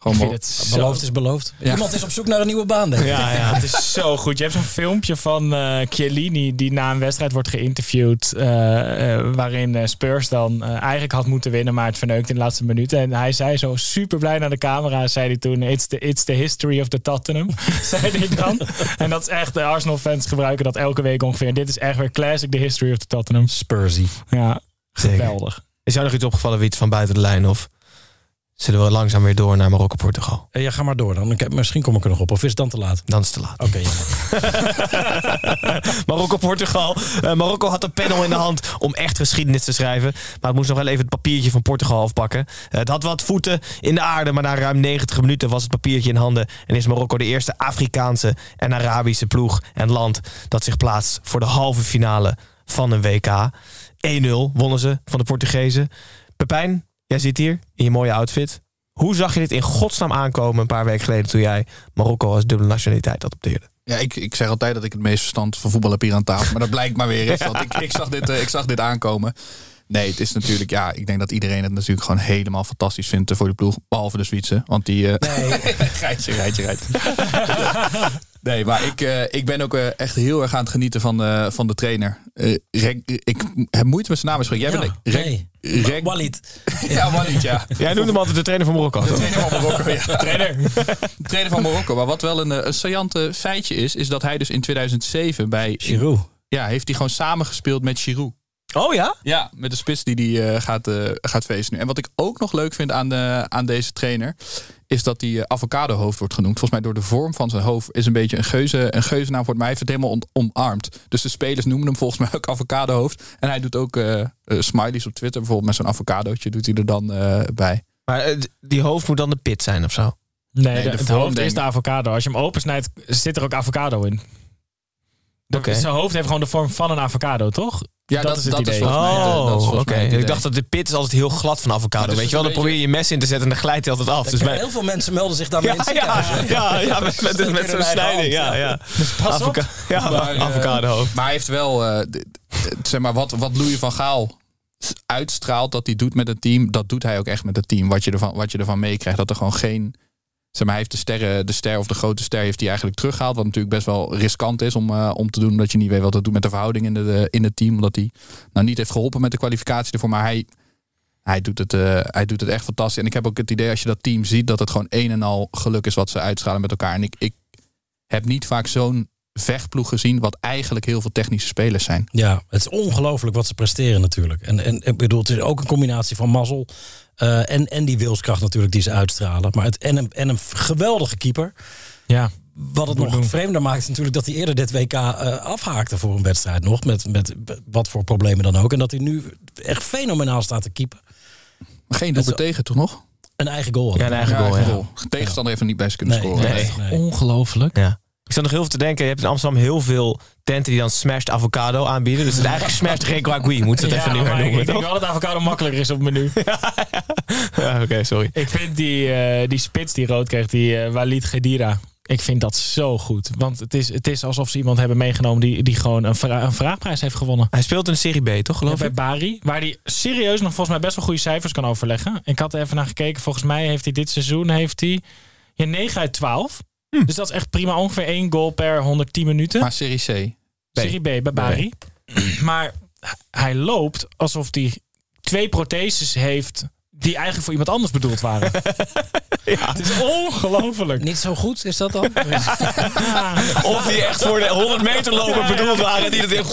Speaker 7: Gewoon
Speaker 8: Ik vind
Speaker 7: mo-
Speaker 8: het zo-
Speaker 6: Beloofd is beloofd. Iemand is op zoek naar een nieuwe baan, denk ik.
Speaker 8: Ja, ja, het is (laughs) zo goed. Je hebt zo'n filmpje van eh Chiellini die na een wedstrijd wordt geïnterviewd. eh, eh, waarin Spurs dan eigenlijk had moeten winnen, maar het verneukt in de laatste minuten. En hij zei zo super blij naar de camera, zei hij toen: It's the, it's the history of the Tottenham. (laughs) zei hij dan. En dat is echt, de Arsenal-fans gebruiken dat elke week ongeveer. En dit is echt weer classic, the history of the Tottenham.
Speaker 6: Spursy.
Speaker 8: Ja,
Speaker 4: Zeker.
Speaker 8: geweldig.
Speaker 4: Is jou nog iets opgevallen, Wiets, van buiten de lijn? Of zullen we langzaam weer door naar Marokko-Portugal?
Speaker 6: Eh, Ja, ga maar door dan. Misschien kom ik er nog op. Of is het dan te laat?
Speaker 4: Dan is het te laat.
Speaker 6: Oké, jammer. (laughs)
Speaker 4: Marokko-Portugal. Eh, Marokko had een panel in de hand om echt geschiedenis te schrijven. Maar het moest nog wel even het papiertje van Portugal afpakken. Eh, het had wat voeten in de aarde, maar na ruim 90 minuten was het papiertje in handen. En is Marokko de eerste Afrikaanse en Arabische ploeg en land dat zich plaatst voor de halve finale van een WK. 1-0 wonnen ze van de Portugezen. Pepijn, jij zit hier in je mooie outfit. Hoe zag je dit in godsnaam aankomen een paar weken geleden toen jij Marokko als dubbele nationaliteit adopteerde?
Speaker 7: Ja, ik, ik zeg altijd dat ik het meest verstand van voetbal heb hier aan tafel. Maar dat blijkt maar weer eens. Want ik, ik, zag dit, eh, ik zag dit aankomen. Nee, het is natuurlijk... Ja, ik denk dat iedereen het natuurlijk gewoon helemaal fantastisch vindt eh, voor de ploeg. Behalve de Zwitser. Want die... eh
Speaker 6: Nee. (laughs)
Speaker 7: geitje, geitje, geitje. (laughs) Nee, maar ik, eh, ik ben ook eh, echt heel erg aan het genieten van, eh, van de trainer. Eh, Rek- ik heb moeite met zijn naam te spreken. Jij
Speaker 6: Ja,
Speaker 7: bent Rek-
Speaker 6: nee.
Speaker 7: Rek-
Speaker 6: Walid. (laughs)
Speaker 7: Ja, Walid, ja.
Speaker 4: Jij noemde hem altijd de trainer van Marokko.
Speaker 7: De trainer van Marokko, ja. Trainer. De trainer van Marokko. Maar wat wel een, een saillante feitje is, is dat hij dus in 2007 bij...
Speaker 6: Giroud.
Speaker 7: Ja, heeft hij gewoon samengespeeld met Giroud.
Speaker 4: Oh ja?
Speaker 7: Ja, met de spits die die eh, gaat, eh, gaat feesten nu. En wat ik ook nog leuk vind aan, de, aan deze trainer... is dat hij avocado hoofd wordt genoemd. Volgens mij door de vorm van zijn hoofd is een beetje een, geuze, een geuzennaam voor mij. Hij heeft het helemaal on- omarmd. Dus de spelers noemen hem volgens (laughs) mij ook avocado hoofd. En hij doet ook eh, eh, smileys op Twitter. Bijvoorbeeld met zo'n avocadootje doet hij er dan eh, bij.
Speaker 4: Maar eh, die hoofd moet dan de pit zijn of zo?
Speaker 8: Nee,
Speaker 7: Nee,
Speaker 8: de,
Speaker 7: de
Speaker 8: het hoofd
Speaker 7: denk
Speaker 8: is de avocado. Als je hem opensnijdt, zit er ook avocado in.
Speaker 4: Oké.
Speaker 8: Zijn hoofd heeft gewoon de vorm van een avocado, toch?
Speaker 7: Ja,
Speaker 8: dat, is het idee.
Speaker 7: volgens mij, dat is
Speaker 4: Oh,
Speaker 7: volgens
Speaker 4: oké. Ik dacht dat de pit is altijd heel glad van avocado. Weet je wel, dan
Speaker 7: dus
Speaker 4: probeer je je mes in te zetten en dan glijdt hij altijd af. Dus bij-
Speaker 6: Heel veel mensen melden zich daarmee (laughs)
Speaker 4: ja,
Speaker 6: in
Speaker 4: ja, ja, ja, met, met, zo'n snijding. Ja,
Speaker 6: ja.
Speaker 4: ja.
Speaker 8: pas.
Speaker 4: Avoca- (laughs) ja,
Speaker 7: Maar, eh,
Speaker 4: avocado hoofd.
Speaker 7: Maar hij heeft wel, eh, zeg maar, wat, wat Louis van Gaal uitstraalt dat hij doet met het team, dat doet hij ook echt met het team. Wat je ervan, wat je ervan meekrijgt. Dat er gewoon geen. Zeg maar, hij heeft de sterren, de ster of de grote ster heeft hij eigenlijk teruggehaald. Wat natuurlijk best wel riskant is om, eh, om te doen. Omdat je niet weet wat dat doet met de verhouding in, de, in het team. Omdat hij nou niet heeft geholpen met de kwalificatie ervoor. Maar hij, hij, doet het, eh, hij doet het echt fantastisch. En ik heb ook het idee als je dat team ziet, dat het gewoon een en al geluk is wat ze uitstralen met elkaar. En ik, ik heb niet vaak zo'n vechtploeg gezien, wat eigenlijk heel veel technische spelers zijn.
Speaker 6: Ja, het is ongelooflijk wat ze presteren natuurlijk. En, en ik bedoel, het is ook een combinatie van mazzel eh, en, en die wilskracht natuurlijk die ze uitstralen. Maar het, en, een, en een geweldige keeper.
Speaker 8: Ja.
Speaker 6: Wat het nog vreemder maakt is natuurlijk dat hij eerder dit WK eh, afhaakte voor een wedstrijd nog. Met, met wat voor problemen dan ook. En dat hij nu echt fenomenaal staat te keepen.
Speaker 7: Geen doelpunt tegen, toch nog?
Speaker 6: Een eigen goal. had
Speaker 4: Ja, een eigen goal, ja.
Speaker 7: goal. Tegenstander heeft er niet bij ze kunnen
Speaker 6: Nee,
Speaker 7: scoren.
Speaker 6: nee, nee.
Speaker 8: Ongelooflijk.
Speaker 4: Ja. Ik zat nog heel veel te denken. Je hebt in Amsterdam heel veel tenten die dan smashed avocado aanbieden. Dus het is (laughs) eigenlijk smashed requagui. Moet je dat even nu
Speaker 8: maar
Speaker 4: hernoemen,
Speaker 8: ik denk
Speaker 4: toch?
Speaker 8: wel dat avocado makkelijker is op het menu. (laughs)
Speaker 4: Ja, Oké, sorry.
Speaker 8: Ik vind die, eh, die spits die rood kreeg, die eh, Walid Gedira. Ik vind dat zo goed. Want het is, het is alsof ze iemand hebben meegenomen die, die gewoon een, vra- een vraagprijs heeft gewonnen.
Speaker 4: Hij speelt in Serie B, toch geloof
Speaker 8: bij
Speaker 4: ik?
Speaker 8: Bari. Waar hij serieus nog volgens mij best wel goede cijfers kan overleggen. Ik had er even naar gekeken. Volgens mij heeft hij dit seizoen heeft hij, ja, 9 uit 12. Dus dat is echt prima. Ongeveer één goal per 110 minuten.
Speaker 7: Maar Serie C.
Speaker 8: Serie B bij Bari. Maar hij loopt alsof hij twee protheses heeft die eigenlijk voor iemand anders bedoeld waren. (laughs) Het is ongelooflijk.
Speaker 6: Niet zo goed is dat dan? (laughs)
Speaker 4: Of die echt voor de 100 meter loper bedoeld waren. Die dat in...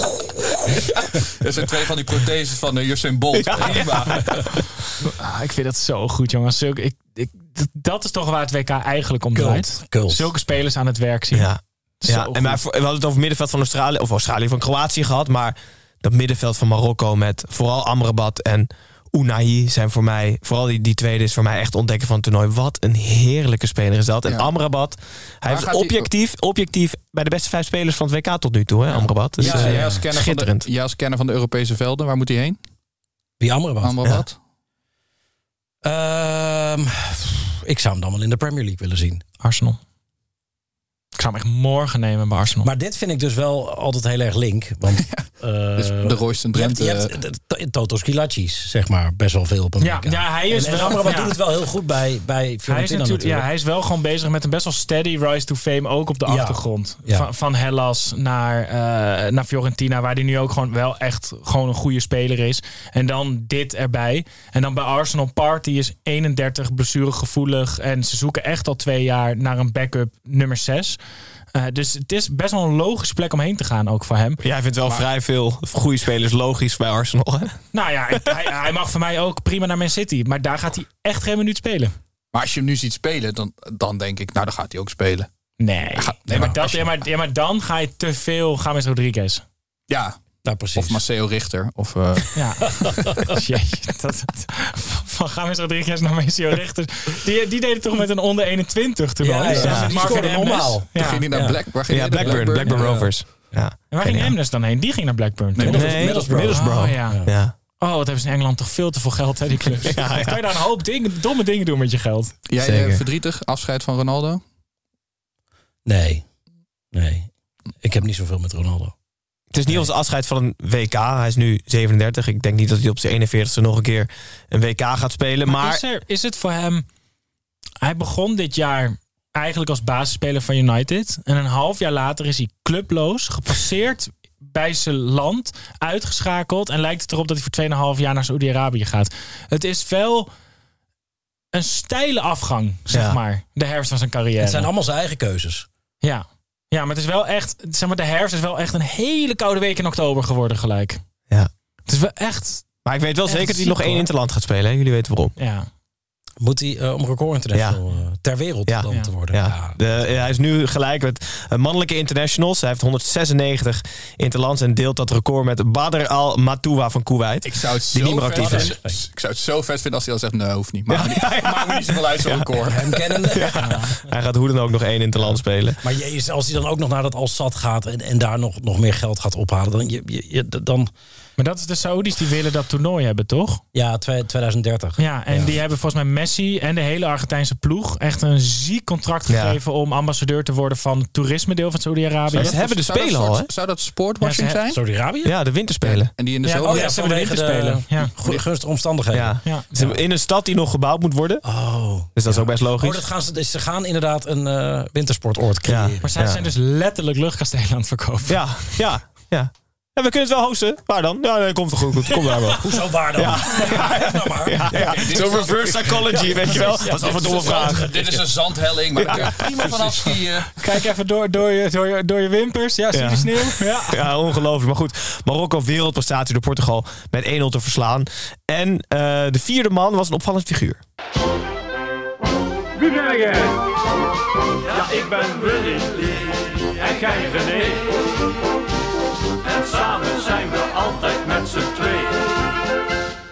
Speaker 7: Er zijn twee van die protheses van uh, Usain Bolt. Prima.
Speaker 8: Ah, ik vind dat zo goed, jongens. Ik, ik, dat- is toch waar het WK eigenlijk om draait. Zulke spelers aan het werk zien.
Speaker 4: Ja.
Speaker 8: Zo
Speaker 4: ja. En maar we hadden het over het middenveld van Australië. Of Australië van Kroatië gehad. Maar dat middenveld van Marokko met vooral Amrabat en Unai zijn voor mij... Vooral die, die tweede is voor mij echt ontdekken van het toernooi. Wat een heerlijke speler is dat. En
Speaker 7: Ja.
Speaker 4: Amrabat, hij heeft objectief, objectief bij de beste vijf spelers van het WK tot nu toe. Hè, Amrabat. Dus,
Speaker 7: Ja,
Speaker 4: eh,
Speaker 7: jij, als kenner van
Speaker 4: schitterend.
Speaker 7: de, jij als kenner van de Europese velden, waar moet hij heen?
Speaker 6: Wie Amrabat?
Speaker 7: Amrabat?
Speaker 6: Ehm, ik zou hem dan wel in de Premier League willen zien.
Speaker 8: Arsenal. Ik zou hem echt morgen nemen bij Arsenal.
Speaker 6: Maar dit vind ik dus wel altijd heel erg link. Want (laughs) eh,
Speaker 7: Dus de Royston
Speaker 6: je hebt,
Speaker 7: Drenthe.
Speaker 6: je hebt Toto Skilacci's, zeg maar, best wel veel op een
Speaker 8: Ja, ja, hij is
Speaker 6: en, en
Speaker 8: wel- ja.
Speaker 6: doet het wel heel goed bij, bij
Speaker 8: hij is,
Speaker 6: Fiorentina
Speaker 8: natuurlijk,
Speaker 6: natuurlijk.
Speaker 8: ja, hij is wel gewoon bezig met een best wel steady rise to fame, ook op de
Speaker 6: Ja.
Speaker 8: achtergrond.
Speaker 6: Ja.
Speaker 8: Van, van Hellas naar, eh, naar Fiorentina, waar hij nu ook gewoon wel echt gewoon een goede speler is. En dan dit erbij. En dan bij Arsenal Party is 31, blessuregevoelig. En ze zoeken echt al twee jaar naar een backup nummer 6. Dus het is best wel een logische plek om heen te gaan, ook voor hem.
Speaker 4: Jij vindt wel vrij veel goede spelers logisch bij Arsenal. Hè?
Speaker 8: Nou ja, ik- hij, hij mag voor mij ook prima naar Man City. Maar daar gaat hij echt geen minuut spelen.
Speaker 7: Maar als je hem nu ziet spelen, dan, dan denk ik, nou dan gaat hij ook spelen.
Speaker 8: Nee,
Speaker 7: gaat-
Speaker 8: nee maar,
Speaker 7: ja,
Speaker 8: dat, ja, maar, ja, maar dan ga je te veel gaan met Rodriguez.
Speaker 7: Ja,
Speaker 6: Ja, precies.
Speaker 7: of Maceo Richter. Of, eh, (laughs)
Speaker 8: Ja. (laughs) Jeetje, dat, dat- van James Rodriguez naar Maceo Richter. Die, die deed het toch met een onder 21 toernooi?
Speaker 6: Ja, ja, die normaal.
Speaker 8: Ja.
Speaker 7: ging hij naar
Speaker 6: Ja.
Speaker 7: Black, waar ging
Speaker 4: Ja, Blackburn, Blackburn
Speaker 7: Ja.
Speaker 4: Rovers. Ja.
Speaker 8: En waar ging. Emnes dan heen? Die ging naar Blackburn. toch?
Speaker 4: Nee,
Speaker 6: Middlesbrough.
Speaker 4: Middlesbrough.
Speaker 8: Oh, ja.
Speaker 4: Ja.
Speaker 8: Oh, wat hebben ze in Engeland toch veel te veel geld, hè, die clubs. (laughs)
Speaker 4: Ja, ja.
Speaker 8: Kan je daar een hoop dingen, domme dingen doen met je geld?
Speaker 7: Jij
Speaker 4: Zeker.
Speaker 7: eh, verdrietig, afscheid van Ronaldo?
Speaker 6: Nee. Nee. Ik heb niet zoveel met Ronaldo.
Speaker 4: Het is niet ons afscheid van een WK. Hij is nu 37. Ik denk niet dat hij op zijn 41ste nog een keer een WK gaat spelen. Maar,
Speaker 8: is, er, is het voor hem... Hij begon dit jaar eigenlijk als basisspeler van United. En een half jaar later is hij clubloos, gepasseerd bij zijn land, uitgeschakeld. En lijkt het erop dat hij voor 2,5 jaar naar Saoedi-Arabië gaat. Het is wel een steile afgang, zeg
Speaker 4: Ja.
Speaker 8: maar. De herfst van zijn carrière.
Speaker 6: Het zijn allemaal zijn eigen keuzes.
Speaker 8: Ja. Ja, maar het is wel echt... Zeg maar, de herfst is wel echt een hele koude week in oktober geworden gelijk.
Speaker 4: ja.
Speaker 8: Het is wel echt...
Speaker 4: Maar ik weet wel
Speaker 6: Echt
Speaker 4: zeker dat hij nog één interland gaat spelen. Hè? Jullie weten waarom.
Speaker 8: Ja.
Speaker 6: Moet hij eh, om record international eh, ter wereld
Speaker 4: Ja.
Speaker 6: dan
Speaker 8: Ja.
Speaker 6: te worden?
Speaker 4: Ja. De, hij is nu gelijk met eh, mannelijke internationals. Hij heeft 196 interlands en deelt dat record met Badr Al Matoua van Kuwait.
Speaker 7: Ik zou het
Speaker 4: Die
Speaker 7: zo
Speaker 4: niet meer
Speaker 7: vet
Speaker 4: actief is.
Speaker 7: vinden- Ik zou het zo vet vinden als hij al zegt, nee, hoeft niet. Niet, maakt me niet zoveel uit zo'n record.
Speaker 6: Hem kennende. (laughs)
Speaker 4: Hij gaat hoe dan ook nog één interland spelen.
Speaker 6: Maar jezus, als hij dan ook nog naar dat Al-Sad gaat en, en daar nog, nog meer geld gaat ophalen, dan, je, je, je- dan
Speaker 8: Maar dat is de Saoedi's die willen dat toernooi hebben, toch?
Speaker 6: ja, twee- 2030.
Speaker 8: Ja, en
Speaker 6: Ja.
Speaker 8: die hebben volgens mij Messi en de hele Argentijnse ploeg echt een ziek contract
Speaker 4: Ja.
Speaker 8: gegeven om ambassadeur te worden van het toerisme-deel van Saudi-Arabië.
Speaker 4: Ze hebben de
Speaker 7: dat
Speaker 4: spelen al, hè?
Speaker 7: Zou dat sportwashing zijn?
Speaker 6: Saudi-Arabië?
Speaker 4: Ja, de winterspelen.
Speaker 7: En die in de
Speaker 8: Ja,
Speaker 7: zomer?
Speaker 8: oh ja, ze hebben de winterspelen. Ja.
Speaker 6: goede gunstige omstandigheden.
Speaker 4: Ja.
Speaker 8: Ja.
Speaker 4: Ze- In een stad die nog gebouwd moet worden.
Speaker 6: Oh.
Speaker 4: Dus dat is ook best logisch.
Speaker 6: Oh, dat gaan ze, dus ze gaan inderdaad een eh, wintersportoord creëren.
Speaker 4: Ja.
Speaker 8: Maar zij
Speaker 4: Ja.
Speaker 8: zijn dus letterlijk luchtkastelen aan het verkopen.
Speaker 4: Ja, ja, ja. En we kunnen het wel hosten. Waar dan? Ja, nee, komt wel goed. goed. Komt daar wel. (laughs)
Speaker 6: Hoezo waar dan?
Speaker 4: Ja. (laughs)
Speaker 6: Ja, nou maar.
Speaker 4: Ja, ja. Zo'n reverse psychology, weet je wel. Toe een vraag.
Speaker 7: Dit is een zandhelling, maar daar kun je prima vanaf skiën.
Speaker 8: Kijk even door, door, je, door, je, door je wimpers. Ja, zie je
Speaker 4: Ja.
Speaker 8: de sneeuw? Ja. (laughs)
Speaker 4: Ja, ongelooflijk. Maar goed, Marokko wereldprestatie door Portugal met 1-0 te verslaan. En eh, de vierde man was een opvallend figuur.
Speaker 5: Wie ben jij? Ja, ik ben Willy Lee en jij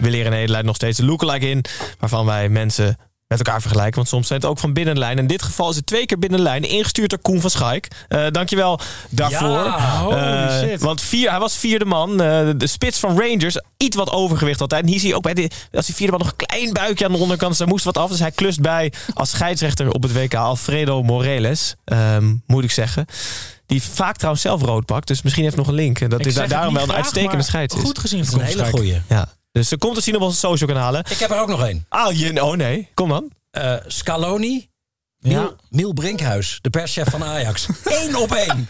Speaker 5: We
Speaker 4: leren Nederland nog steeds de lookalike in, waarvan wij mensen met elkaar vergelijken. Want soms zijn het ook van binnenlijn. In dit geval is het twee keer binnenlijn, ingestuurd door Koen van Schaik. Eh dankjewel daarvoor.
Speaker 6: Ja,
Speaker 8: holy
Speaker 4: Eh,
Speaker 8: shit.
Speaker 4: Want vier, hij was vierde man. eh, de, de spits van Rangers, iets wat overgewicht altijd. En hier zie je ook bij de, als die vierde man nog een klein buikje aan de onderkant. Dus daar moest wat af. Dus hij klust bij als scheidsrechter op het WK Alfredo Moreles. ehm, moet ik zeggen. Die vaak trouwens zelf rood pakt. Dus misschien heeft nog een link. Dat
Speaker 8: Ik
Speaker 4: is daarom wel een uitstekende
Speaker 8: maar
Speaker 4: scheids is.
Speaker 8: Goed gezien van
Speaker 6: een hele goeie.
Speaker 4: Ja. Dus er komt te zien op onze social kanalen.
Speaker 6: Ik heb er ook nog één.
Speaker 4: Ah, je, oh nee. Kom dan.
Speaker 6: Eh, Scaloni. Miel, Miel Brinkhuis, de perschef van Ajax. (laughs) Eén op één.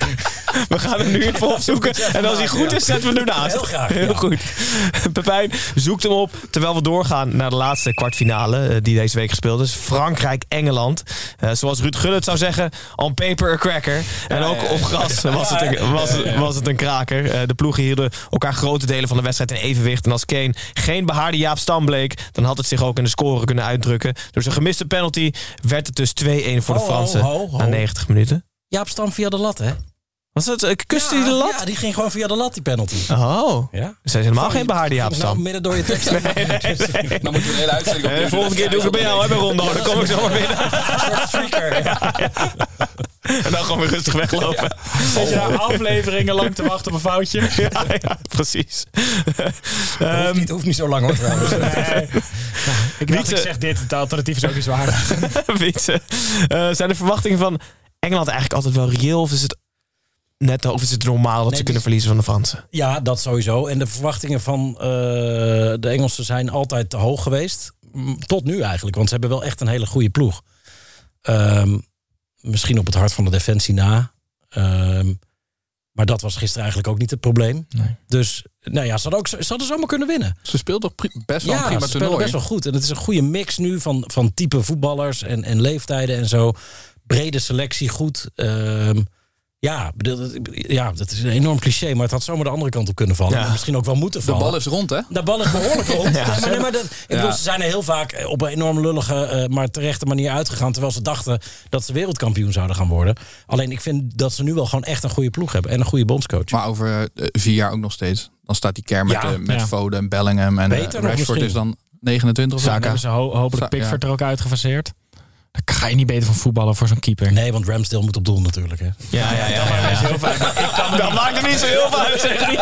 Speaker 4: We gaan hem nu (laughs) even opzoeken. En als hij goed is, zetten we hem ernaast.
Speaker 6: Heel graag,
Speaker 4: Heel goed. (laughs) Pepijn zoekt hem op. Terwijl we doorgaan naar de laatste kwartfinale eh, die deze week gespeeld is. Frankrijk-Engeland. Eh, zoals Ruud Gullit zou zeggen, on paper a cracker. En ook op gras was het een, was, was het een kraker. Eh, de ploegen hielden elkaar grote delen van de wedstrijd in evenwicht. En als Kane geen behaarde Jaap Stam bleek... dan had het zich ook in de score kunnen uitdrukken. Door zijn gemiste penalty werd het dus 2-1 voor de
Speaker 6: ho,
Speaker 4: Fransen
Speaker 6: ho, ho.
Speaker 4: na 90 minuten.
Speaker 6: Jaap Stam via de lat, hè?
Speaker 4: Was dat, eh, kuste hij de lat?
Speaker 6: Ja, die ging gewoon via de lat, die penalty.
Speaker 4: Oh,
Speaker 6: Ja.
Speaker 4: dus hij is helemaal geen behaarde Jaap
Speaker 6: Ging nou midden door je tekst. (laughs) (laughs) (laughs)
Speaker 7: Dan moeten we een hele uitzending op
Speaker 4: Eh, De volgende keer doe ik het bij jou, hè, bij Rondo. Dan kom ik zo maar binnen.
Speaker 6: Een soort streaker. Ja.
Speaker 4: En dan gewoon weer rustig weglopen.
Speaker 8: Zit je daar afleveringen lang te wachten op een foutje?
Speaker 4: Ja, precies.
Speaker 6: Hoeft,
Speaker 4: Ehm
Speaker 6: niet, hoeft niet zo lang hoor trouwens.
Speaker 8: Nee. Ik dacht, ik zeg dit. Het alternatief is ook niet zwaar.
Speaker 4: Wietse. Eh, zijn de verwachtingen van Engeland eigenlijk altijd wel reëel? Of is het net of is het normaal dat
Speaker 6: Nee,
Speaker 4: ze
Speaker 6: die-
Speaker 4: kunnen verliezen van de Fransen?
Speaker 6: Ja, dat sowieso. En de verwachtingen van eh, de Engelsen zijn altijd te hoog geweest. Tot nu eigenlijk, want ze hebben wel echt een hele goede ploeg. Ehm, misschien op het hart van de defensie na. Ehm, maar dat was gisteren eigenlijk ook niet het probleem.
Speaker 8: Nee.
Speaker 6: Dus nou ja, ze hadden, ook, ze hadden zomaar kunnen winnen.
Speaker 7: Ze speelt toch pri- best wel
Speaker 6: Ja,
Speaker 7: prima
Speaker 6: ze
Speaker 7: toernooi.
Speaker 6: best wel goed. En het is een goede mix nu van, van type voetballers en, en leeftijden en zo. Brede selectie, goed. Ehm, ja, bedoel, dat- ja, dat is een enorm cliché, maar het had zomaar de andere kant op kunnen vallen.
Speaker 4: Ja.
Speaker 6: En Misschien ook wel moeten
Speaker 7: De
Speaker 6: vallen.
Speaker 7: bal is rond, hè?
Speaker 6: De bal is behoorlijk rond. (laughs) Ja, maar, nee, maar dat, ik
Speaker 7: Ja.
Speaker 6: bedoel, ze zijn er heel vaak op een enorm lullige, eh, maar terechte manier uitgegaan. Terwijl ze dachten dat ze wereldkampioen zouden gaan worden. Alleen ik vind dat ze nu wel gewoon echt een goede ploeg hebben. En een goede bondscoach.
Speaker 7: Maar over eh, vier jaar ook nog steeds. Dan staat die kern met,
Speaker 6: Ja,
Speaker 7: eh, met
Speaker 8: ja.
Speaker 7: Foden en Bellingham. En eh,
Speaker 6: Beter
Speaker 7: Rashford is dan 29 of zo.
Speaker 8: Dan hebben ze ho- hopelijk Pickford er ook uitgefaseerd. Dan ga je niet beter van voetballen voor zo'n keeper.
Speaker 6: Nee, want Ramsdale moet op doel natuurlijk. Hè.
Speaker 4: Ja, ja, ja.
Speaker 8: ja,
Speaker 4: Dat maakt er niet zo heel zegt hij.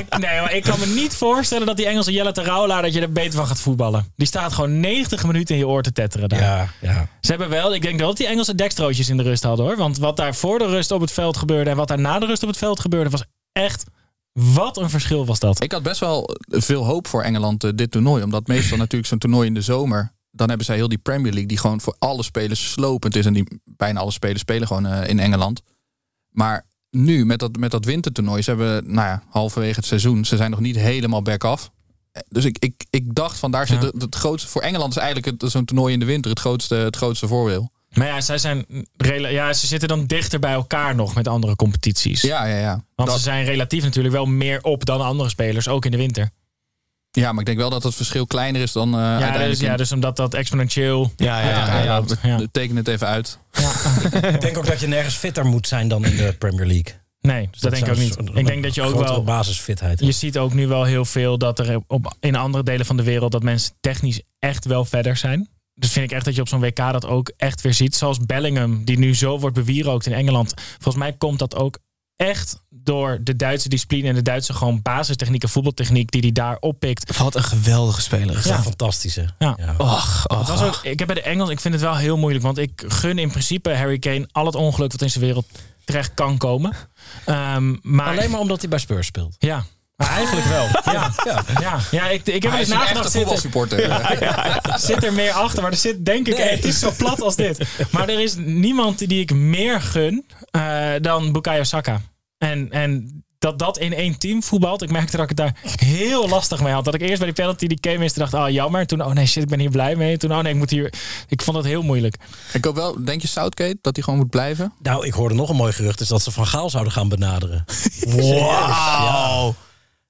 Speaker 8: Ik, nee, maar ik kan me niet voorstellen dat die Engelse Jelle Terouwla dat je er beter van gaat voetballen. Die staat gewoon 90 minuten in je oor te tetteren daar.
Speaker 6: Ja, ja.
Speaker 8: Ze hebben wel, ik denk wel dat die Engelse dekstrootjes in de rust hadden hoor. Want wat daar voor de rust op het veld gebeurde en wat daar na de rust op het veld gebeurde, was echt. Wat een verschil was dat.
Speaker 7: Ik had best wel veel hoop voor Engeland eh, dit toernooi. Omdat meestal natuurlijk zo'n toernooi in de zomer. Dan hebben zij heel die Premier League die gewoon voor alle spelers slopend is. En die bijna alle spelers spelen gewoon eh, in Engeland. Maar nu met dat, met dat wintertoernooi. Ze hebben nou ja, halverwege het seizoen. Ze zijn nog niet helemaal back af. Eh, Dus ik, ik, ik dacht van daar zit
Speaker 8: Ja.
Speaker 7: het, het grootste. Voor Engeland is eigenlijk zo'n toernooi in de winter het grootste, het grootste voordeel.
Speaker 8: Maar ja, zij zijn ja, ze zitten dan dichter bij elkaar nog met andere competities.
Speaker 7: Ja, ja, ja.
Speaker 8: Want
Speaker 7: Dat-
Speaker 8: ze zijn relatief natuurlijk wel meer op dan andere spelers, ook in de winter.
Speaker 7: Ja, maar ik denk wel dat het verschil kleiner is dan eh
Speaker 8: Ja,
Speaker 7: uiteindelijk.
Speaker 8: dus, ja, dus omdat dat exponentieel...
Speaker 4: Ja, ja, ja.
Speaker 7: ja, tekenen het even uit.
Speaker 6: Ik denk ook dat je nergens fitter moet zijn dan in de Premier League.
Speaker 8: Nee, dat, denk ik ook niet.
Speaker 6: een-
Speaker 8: Ik denk dat je ook wel...
Speaker 6: basisfitheid.
Speaker 8: Je ziet ook nu wel heel veel dat er op, in andere delen van de wereld... dat mensen technisch echt wel verder zijn. Dus vind ik echt dat je op zo'n WK dat ook echt weer ziet. Zoals Bellingham, die nu zo wordt bewierookt in Engeland. Volgens mij komt dat ook echt door de Duitse discipline... en de Duitse gewoon basistechniek en voetbaltechniek... die hij daar oppikt.
Speaker 4: Wat een geweldige speler. is
Speaker 6: Ja.
Speaker 4: Och,
Speaker 8: Het ook, ik heb bij de Engels, ik vind het wel heel moeilijk. Want ik gun in principe Harry Kane al het ongeluk wat in zijn wereld terecht kan komen. Ehm, maar
Speaker 6: Alleen maar omdat hij bij Spurs speelt.
Speaker 8: Ja, maar eigenlijk wel. (laughs) Ja,
Speaker 6: Ja.
Speaker 8: ja. ja ik, ik heb
Speaker 7: Hij
Speaker 8: eens
Speaker 7: is
Speaker 8: nagedacht. Zit er,
Speaker 7: voetbalsupporter. (laughs)
Speaker 8: zit er meer achter? Maar er zit denk ik echt iets zo plat als dit. Maar er is niemand die ik meer gun eh, dan Bukayo Saka. En, en dat dat in één team voetbalt. Ik merkte dat ik het daar heel lastig mee had. Dat ik eerst bij die penalty die came is, dacht, oh jammer. Toen, oh nee, shit, ik ben hier blij mee. Toen, oh nee, ik moet hier. Ik vond het heel moeilijk.
Speaker 7: Ik hoop wel, denk je Southgate dat hij gewoon moet blijven?
Speaker 6: Nou, ik hoorde nog een mooi gerucht. Is dat ze Van Gaal zouden gaan benaderen. (laughs)
Speaker 4: Wauw.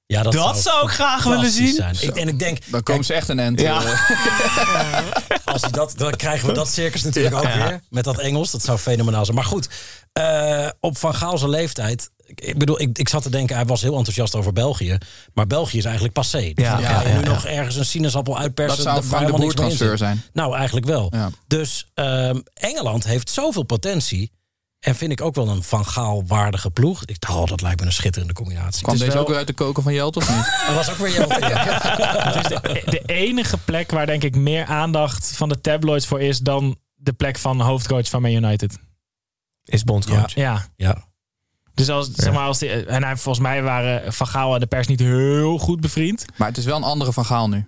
Speaker 6: Ja,
Speaker 4: Dat zou ik graag willen zien.
Speaker 6: Zijn. Ik, en ik denk,
Speaker 7: Dan komen ze echt een end.
Speaker 4: Ja.
Speaker 7: eh, (laughs)
Speaker 6: als hij dat, dan krijgen we dat circus natuurlijk ook weer. Met dat Engels. Dat zou fenomenaal zijn. Maar goed, eh, op Van Gaal's leeftijd. Ik, bedoel, ik, ik zat te denken, hij was heel enthousiast over België. Maar België is eigenlijk passé. Dus
Speaker 4: Ja,
Speaker 6: je
Speaker 4: ja,
Speaker 6: nu
Speaker 4: ja.
Speaker 6: nog ergens een sinaasappel uitpersen.
Speaker 7: Dat zou Frank de transfer zijn.
Speaker 6: Nou, eigenlijk wel.
Speaker 7: Ja.
Speaker 6: Dus ehm, Engeland heeft zoveel potentie. En vind ik ook wel een Van Gaal waardige ploeg. Ik dacht, oh, dat lijkt me een schitterende combinatie.
Speaker 7: Kwam deze
Speaker 6: wel-
Speaker 7: ook weer uit de koken van Jelt of niet? (laughs)
Speaker 6: Dat was ook weer Jelte, (laughs) ja.
Speaker 8: Het is de, de enige plek waar denk ik meer aandacht van de tabloids voor is dan de plek van hoofdcoach van Man United.
Speaker 4: Is bondscoach.
Speaker 8: Ja.
Speaker 6: ja.
Speaker 8: Dus als, zeg maar, als die, en hij, volgens mij waren Van Gaal en de pers niet heel goed bevriend.
Speaker 7: Maar het is wel een andere Van Gaal nu.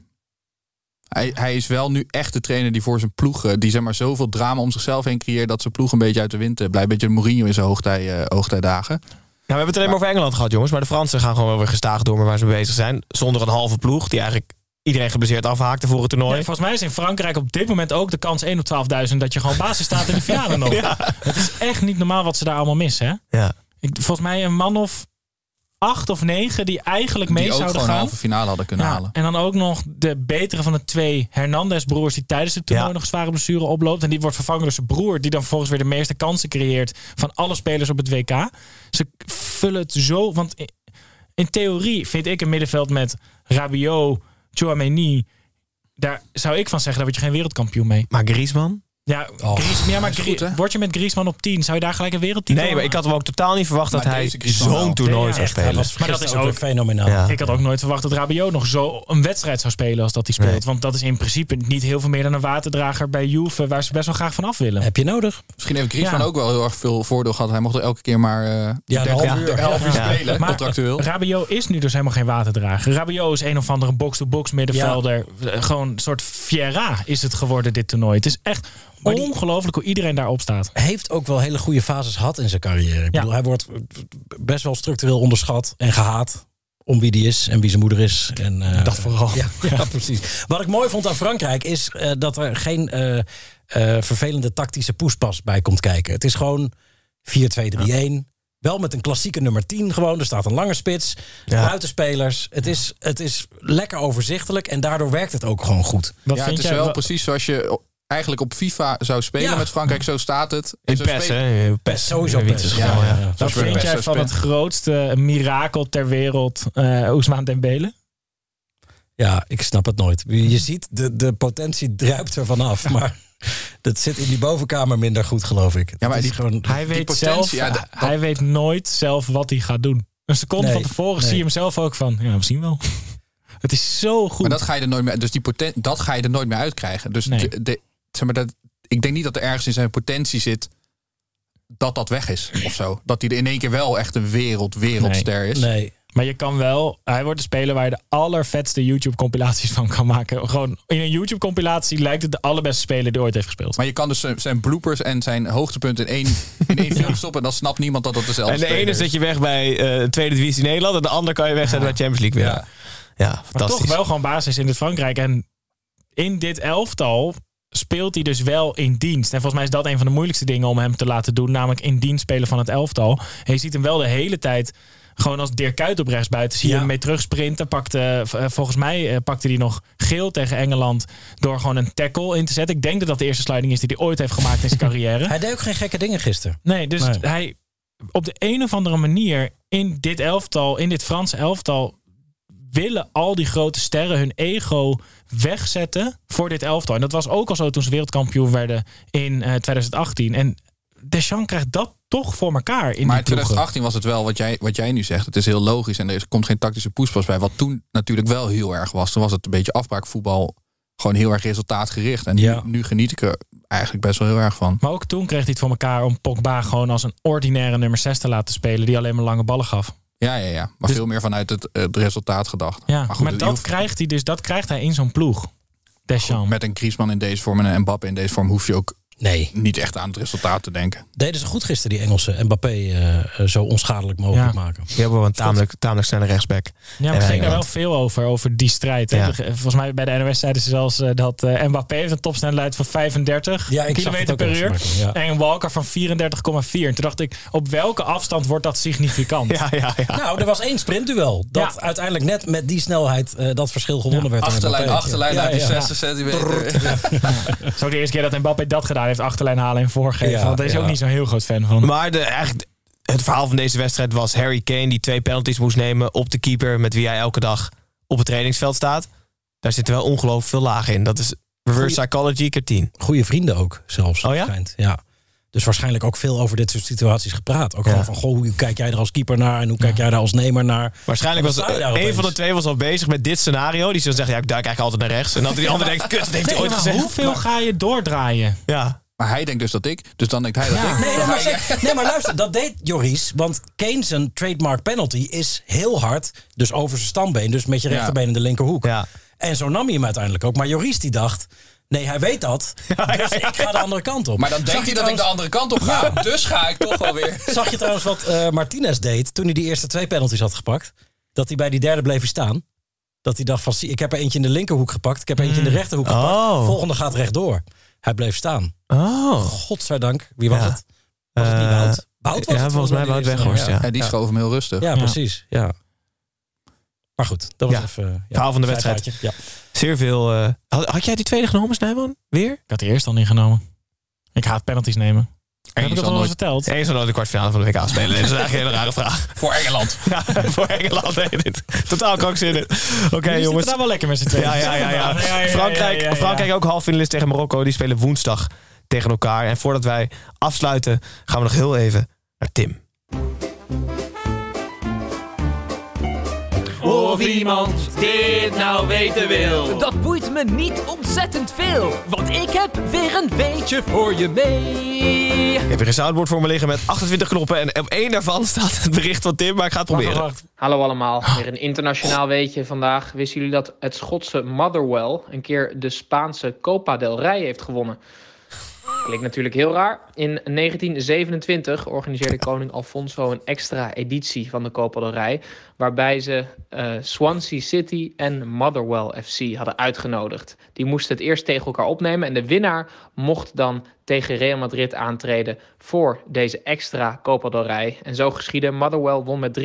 Speaker 7: Hij, hij is wel nu echt de trainer die voor zijn ploeg... eh, die zeg maar zoveel drama om zichzelf heen creëert... dat zijn ploeg een beetje uit de wind eh, blijft. Een beetje Mourinho in zijn hoogtij, eh, hoogtijdagen.
Speaker 4: Nou, we hebben het alleen maar over Engeland gehad, jongens. Maar de Fransen gaan gewoon wel weer gestaag door met waar ze mee bezig zijn. Zonder een halve ploeg die eigenlijk iedereen geblesseerd afhaakte voor het toernooi.
Speaker 8: Ja, volgens mij is in Frankrijk op dit moment ook de kans 1 op 12.000 dat je gewoon basis staat in de finale (laughs) nog. Het is echt niet normaal wat ze daar allemaal missen. Hè?
Speaker 4: Ja.
Speaker 8: Ik, volgens mij een man of acht of negen die eigenlijk mee
Speaker 7: Die
Speaker 8: zouden gaan.
Speaker 7: halve finale hadden kunnen
Speaker 8: Ja,
Speaker 7: halen.
Speaker 8: en dan ook nog de betere van de twee Hernandez-broers... die tijdens het toernooi
Speaker 4: Ja.
Speaker 8: nog zware blessure oploopt. En die wordt vervangen door zijn broer... die dan vervolgens weer de meeste kansen creëert... van alle spelers op het WK. Ze vullen het zo... Want in, in theorie vind ik een middenveld met Rabiot, Chouameni... daar zou ik van zeggen, daar word je geen wereldkampioen mee.
Speaker 4: Maar Griezmann?
Speaker 8: Ja,
Speaker 6: Oh,
Speaker 8: Gries- ja maar Grie-
Speaker 7: goed,
Speaker 8: word je met Griezmann op 10... zou je daar gelijk een wereldtitel
Speaker 4: Nee, maar ik had hem ook totaal niet verwacht dat hij zo'n toernooi
Speaker 8: Ja,
Speaker 4: zou spelen.
Speaker 6: was
Speaker 8: Maar dat is ook-
Speaker 6: fenomenaal.
Speaker 4: Ja.
Speaker 8: Ik had ook nooit verwacht dat Rabiot nog zo een wedstrijd zou spelen als dat hij speelt.
Speaker 4: Nee.
Speaker 8: Want dat is in principe niet heel veel meer dan een waterdrager bij Juve... waar ze best wel graag van af willen.
Speaker 6: Heb je nodig?
Speaker 7: Misschien heeft Griezmann
Speaker 8: Ja.
Speaker 7: ook wel heel erg veel voordeel gehad. Hij mocht er elke keer maar eh
Speaker 6: Ja, een
Speaker 7: 30
Speaker 6: half
Speaker 7: uur,
Speaker 6: uur.
Speaker 7: 11 uur
Speaker 4: Ja.
Speaker 7: spelen,
Speaker 8: Maar
Speaker 7: contractueel.
Speaker 8: Rabiot is nu dus helemaal geen waterdrager. Rabiot is een of andere box-to-box middenvelder. Eh, Gewoon een soort Fiera is het geworden dit toernooi. Het is echt ongelooflijk hoe iedereen daarop staat.
Speaker 6: heeft ook wel hele goede fases gehad in zijn carrière. Ik bedoel, hij wordt best wel structureel onderschat en gehaat. Om wie die is en wie zijn moeder is. En, eh,
Speaker 4: Dat vooral.
Speaker 6: Ja, (laughs) ja, precies. Wat ik mooi vond aan Frankrijk is eh, dat er geen eh, eh, vervelende tactische poespas bij komt kijken. Het is gewoon 4-2-3-1. Wel met een klassieke nummer 10 gewoon. Er staat een lange spits.
Speaker 4: Ja.
Speaker 6: Buitenspelers. Het is, het is lekker overzichtelijk. En daardoor werkt het ook gewoon goed.
Speaker 8: Wat
Speaker 7: ja,
Speaker 8: vind
Speaker 7: het is
Speaker 8: jij?
Speaker 7: wel precies zoals je eigenlijk op FIFA zou spelen
Speaker 6: Ja.
Speaker 7: met Frankrijk. Zo staat het.
Speaker 4: In PES,
Speaker 7: spelen-
Speaker 4: hè? PES.
Speaker 6: Sowieso
Speaker 4: In
Speaker 6: PES. Ja,
Speaker 4: ja.
Speaker 6: ja.
Speaker 8: Wat
Speaker 7: Zoals we
Speaker 8: vind jij van het grootste mirakel ter wereld, eh Ousmane Dembele?
Speaker 6: Ja, ik snap het nooit. Je ziet, de, de potentie druipt er vanaf. (laughs) Maar dat zit in die bovenkamer minder goed, geloof ik.
Speaker 7: Ja, maar die-
Speaker 6: gewoon,
Speaker 8: Hij weet,
Speaker 7: potentie,
Speaker 8: zelf,
Speaker 7: ja, dat-
Speaker 8: hij weet nooit zelf wat hij gaat doen. Een seconde
Speaker 6: Nee,
Speaker 8: van tevoren
Speaker 6: nee.
Speaker 8: zie je hem zelf ook van, ja, we zien wel. (laughs) Het is zo goed.
Speaker 7: Maar dat ga je er nooit meer, dus die poten, dat ga je er nooit meer uitkrijgen. Dus
Speaker 8: Nee.
Speaker 7: de, de- zeg maar dat, ik denk niet dat er ergens in zijn potentie zit dat dat weg is of zo. Dat hij er in één keer wel echt een wereld, wereldster is.
Speaker 6: nee.
Speaker 8: Maar je kan wel, hij wordt de speler waar je de allervetste YouTube-compilaties van kan maken. Gewoon in een YouTube-compilatie lijkt het de allerbeste speler die ooit heeft gespeeld.
Speaker 7: Maar je kan dus zijn, bloopers en zijn hoogtepunten in één, in één (laughs) film stoppen. En dan snapt niemand dat dat dezelfde
Speaker 4: En de
Speaker 7: speler
Speaker 4: ene
Speaker 7: is.
Speaker 4: zet je weg bij eh Tweede Divisie Nederland. En de ander kan je wegzetten bij Champions League weer.
Speaker 7: Ja.
Speaker 4: Ja,
Speaker 8: Maar
Speaker 4: fantastisch.
Speaker 8: toch wel gewoon basis in het Frankrijk. En in dit elftal speelt hij dus wel in dienst. En volgens mij is dat een van de moeilijkste dingen om hem te laten doen. Namelijk in dienst spelen van het elftal. En je ziet hem wel de hele tijd Gewoon als Dirk Kuyt op rechts buiten zie je
Speaker 6: Ja.
Speaker 8: hem mee terugsprinten. Pakte, eh, volgens mij eh, pakte hij nog geel tegen Engeland door gewoon een tackle in te zetten. Ik denk dat dat de eerste sliding is die hij ooit heeft gemaakt in zijn (laughs) carrière.
Speaker 6: Hij deed ook geen gekke dingen gisteren.
Speaker 8: Nee, dus
Speaker 6: Nee.
Speaker 8: hij op de een of andere manier in dit elftal, in dit Franse elftal, willen al die grote sterren hun ego wegzetten voor dit elftal. En dat was ook al zo toen ze wereldkampioen werden in eh, 2018. En Deschamps krijgt dat toch voor elkaar in
Speaker 7: Maar in
Speaker 8: die ploegen.
Speaker 7: 2018 was het wel wat jij, wat jij nu zegt. Het is heel logisch en er is- komt geen tactische poespas bij. Wat toen natuurlijk wel heel erg was. Toen was het een beetje afbraakvoetbal. Gewoon heel erg resultaatgericht. En nu geniet ik er eigenlijk best wel heel erg van.
Speaker 8: Maar ook toen kreeg hij het voor elkaar om Pogba gewoon als een ordinaire nummer 6 te laten spelen. Die alleen maar lange ballen gaf.
Speaker 7: Ja, ja, ja. Maar
Speaker 8: Dus-
Speaker 7: veel meer vanuit het, het resultaat gedacht.
Speaker 8: Ja, maar,
Speaker 7: goed,
Speaker 8: dat
Speaker 7: hoeft-
Speaker 8: krijgt hij dus, dat krijgt hij in zo'n ploeg. Deschamps.
Speaker 7: Met een Griezmann in deze vorm en een Mbappé in deze vorm hoef je ook
Speaker 6: Nee.
Speaker 7: niet echt aan het resultaat te denken.
Speaker 6: Deden ze goed gisteren, die Engelsen. Mbappé eh, eh, zo onschadelijk mogelijk
Speaker 8: Ja.
Speaker 6: maken.
Speaker 4: Die hebben wel een tamelijk, tamelijk snelle rechtsback.
Speaker 8: Ja, maar het ging daar wel veel over, over die strijd.
Speaker 4: Ja.
Speaker 8: Volgens mij bij de NOS zeiden ze zelfs eh, dat eh, Mbappé heeft een topsnelheid van 35
Speaker 6: Ja, ook
Speaker 8: per uur.
Speaker 6: ja.
Speaker 8: En Walker van 34,4. En toen dacht ik, op welke afstand wordt dat significant? (laughs)
Speaker 4: Ja, ja, ja.
Speaker 6: Nou, er was één sprintduel. Dat
Speaker 8: Ja.
Speaker 6: uiteindelijk net met die snelheid eh, dat verschil gewonnen werd. aan
Speaker 7: Achterlijn, achterlijn
Speaker 6: Ja,
Speaker 7: uit die
Speaker 6: ja.
Speaker 7: 60 centimeter.
Speaker 8: Zo de eerste keer dat Mbappé dat gedaan heeft, achterlijn halen en voorgeven.
Speaker 6: Ja,
Speaker 8: want is
Speaker 6: ja.
Speaker 8: ook niet zo'n heel groot fan van.
Speaker 4: Maar de, eigenlijk, het verhaal van deze wedstrijd was Harry Kane die twee penalties moest nemen op de keeper met wie hij elke dag op het trainingsveld staat. Daar zitten wel ongelooflijk veel lagen in. Dat is reverse psychology keer 10.
Speaker 6: Goede vrienden ook zelfs.
Speaker 4: Oh ja?
Speaker 6: schijnt. ja. Dus waarschijnlijk ook veel over dit soort situaties gepraat. Ook
Speaker 4: Ja.
Speaker 6: gewoon van, goh, hoe kijk jij er als keeper naar? En hoe kijk jij daar als nemer naar?
Speaker 4: Waarschijnlijk was
Speaker 6: Dan
Speaker 4: een van de twee was al bezig met dit scenario. Die zou zeggen, ja, ik duik eigenlijk altijd naar rechts. En dat die andere denkt, kut, dat heeft hij ooit
Speaker 8: maar
Speaker 4: gezegd.
Speaker 8: hoeveel ga je doordraaien?
Speaker 4: Ja.
Speaker 7: Maar hij denkt dus dat ik. Dus dan denkt hij dat
Speaker 8: Ja.
Speaker 7: ik.
Speaker 6: Nee, nee, maar, zeg- nee, maar luister, dat deed Joris. Want Kane zijn trademark penalty is heel hard. Dus over zijn stambeen. Dus met je
Speaker 7: Ja.
Speaker 6: rechterbeen in de linkerhoek.
Speaker 4: Ja.
Speaker 6: En zo nam hij hem uiteindelijk ook. Maar Joris die dacht... Nee, hij weet dat. (laughs) Dus ik ga de andere kant op.
Speaker 7: Maar dan denkt hij dat ik de andere kant op ga. Dus ga ik toch wel weer. (laughs)
Speaker 6: Zag je trouwens wat eh, Martinez deed toen hij die eerste twee penalties had gepakt? Dat hij bij die derde bleef staan. Dat hij dacht van, ik heb er eentje in de linkerhoek gepakt. Ik heb er eentje in de rechterhoek gepakt.
Speaker 4: Oh.
Speaker 6: Volgende gaat rechtdoor. Hij bleef staan.
Speaker 4: Oh.
Speaker 6: Godzijdank. Wie was
Speaker 4: Ja.
Speaker 6: het? Was het niet
Speaker 4: Eh,
Speaker 6: Wout? Wout was
Speaker 4: ja,
Speaker 6: het
Speaker 4: volgens mij
Speaker 6: die
Speaker 4: Wout. Weghorst, ja.
Speaker 7: En die schoof hem heel rustig.
Speaker 6: Ja, precies. Ja. Maar goed, dat was
Speaker 4: Ja.
Speaker 6: even... Ja,
Speaker 4: Verhaal van de wedstrijd.
Speaker 6: Ja.
Speaker 4: Zeer veel. eh, had, had jij die tweede genomen, Snijboon? Weer?
Speaker 8: Ik had die eerst al ingenomen. Ik haat penalties nemen.
Speaker 7: En
Speaker 8: heb ik dat
Speaker 7: zal
Speaker 8: al eens
Speaker 7: nooit
Speaker 8: verteld?
Speaker 4: Eén zou nooit de kwartfinale van de WK spelen. Dat is eigenlijk een hele rare vraag.
Speaker 7: voor Engeland. (laughs)
Speaker 4: Ja, voor Engeland. Nee, dit. Totaal krankzinnig. Oké,
Speaker 8: Jullie zitten
Speaker 4: jongens.
Speaker 8: daar wel lekker met z'n tweeën.
Speaker 4: Ja, ja, ja, ja. (laughs) Frankrijk. Frankrijk ook halffinalist tegen Marokko. Die spelen woensdag tegen elkaar. En voordat wij afsluiten, gaan we nog heel even naar Tim.
Speaker 5: Of iemand dit nou weten wil.
Speaker 11: Dat boeit me niet ontzettend veel, want ik heb weer een weetje voor je mee.
Speaker 4: Ik heb hier een soundboard voor me liggen met 28 knoppen. En op één daarvan staat het bericht van Tim, maar ik ga het proberen.
Speaker 12: Hallo allemaal, weer een internationaal weetje vandaag. Wisten jullie dat het Schotse Motherwell een keer de Spaanse Copa del Rey heeft gewonnen? Klinkt natuurlijk heel raar. In 1927 organiseerde koning Alfonso een extra editie van de Copa del Rey... waarbij ze eh, Swansea City en Motherwell FC hadden uitgenodigd. Die moesten het eerst tegen elkaar opnemen... en de winnaar mocht dan tegen Real Madrid aantreden voor deze extra Copa del Rey. En zo geschiedde. Motherwell won met 3-1.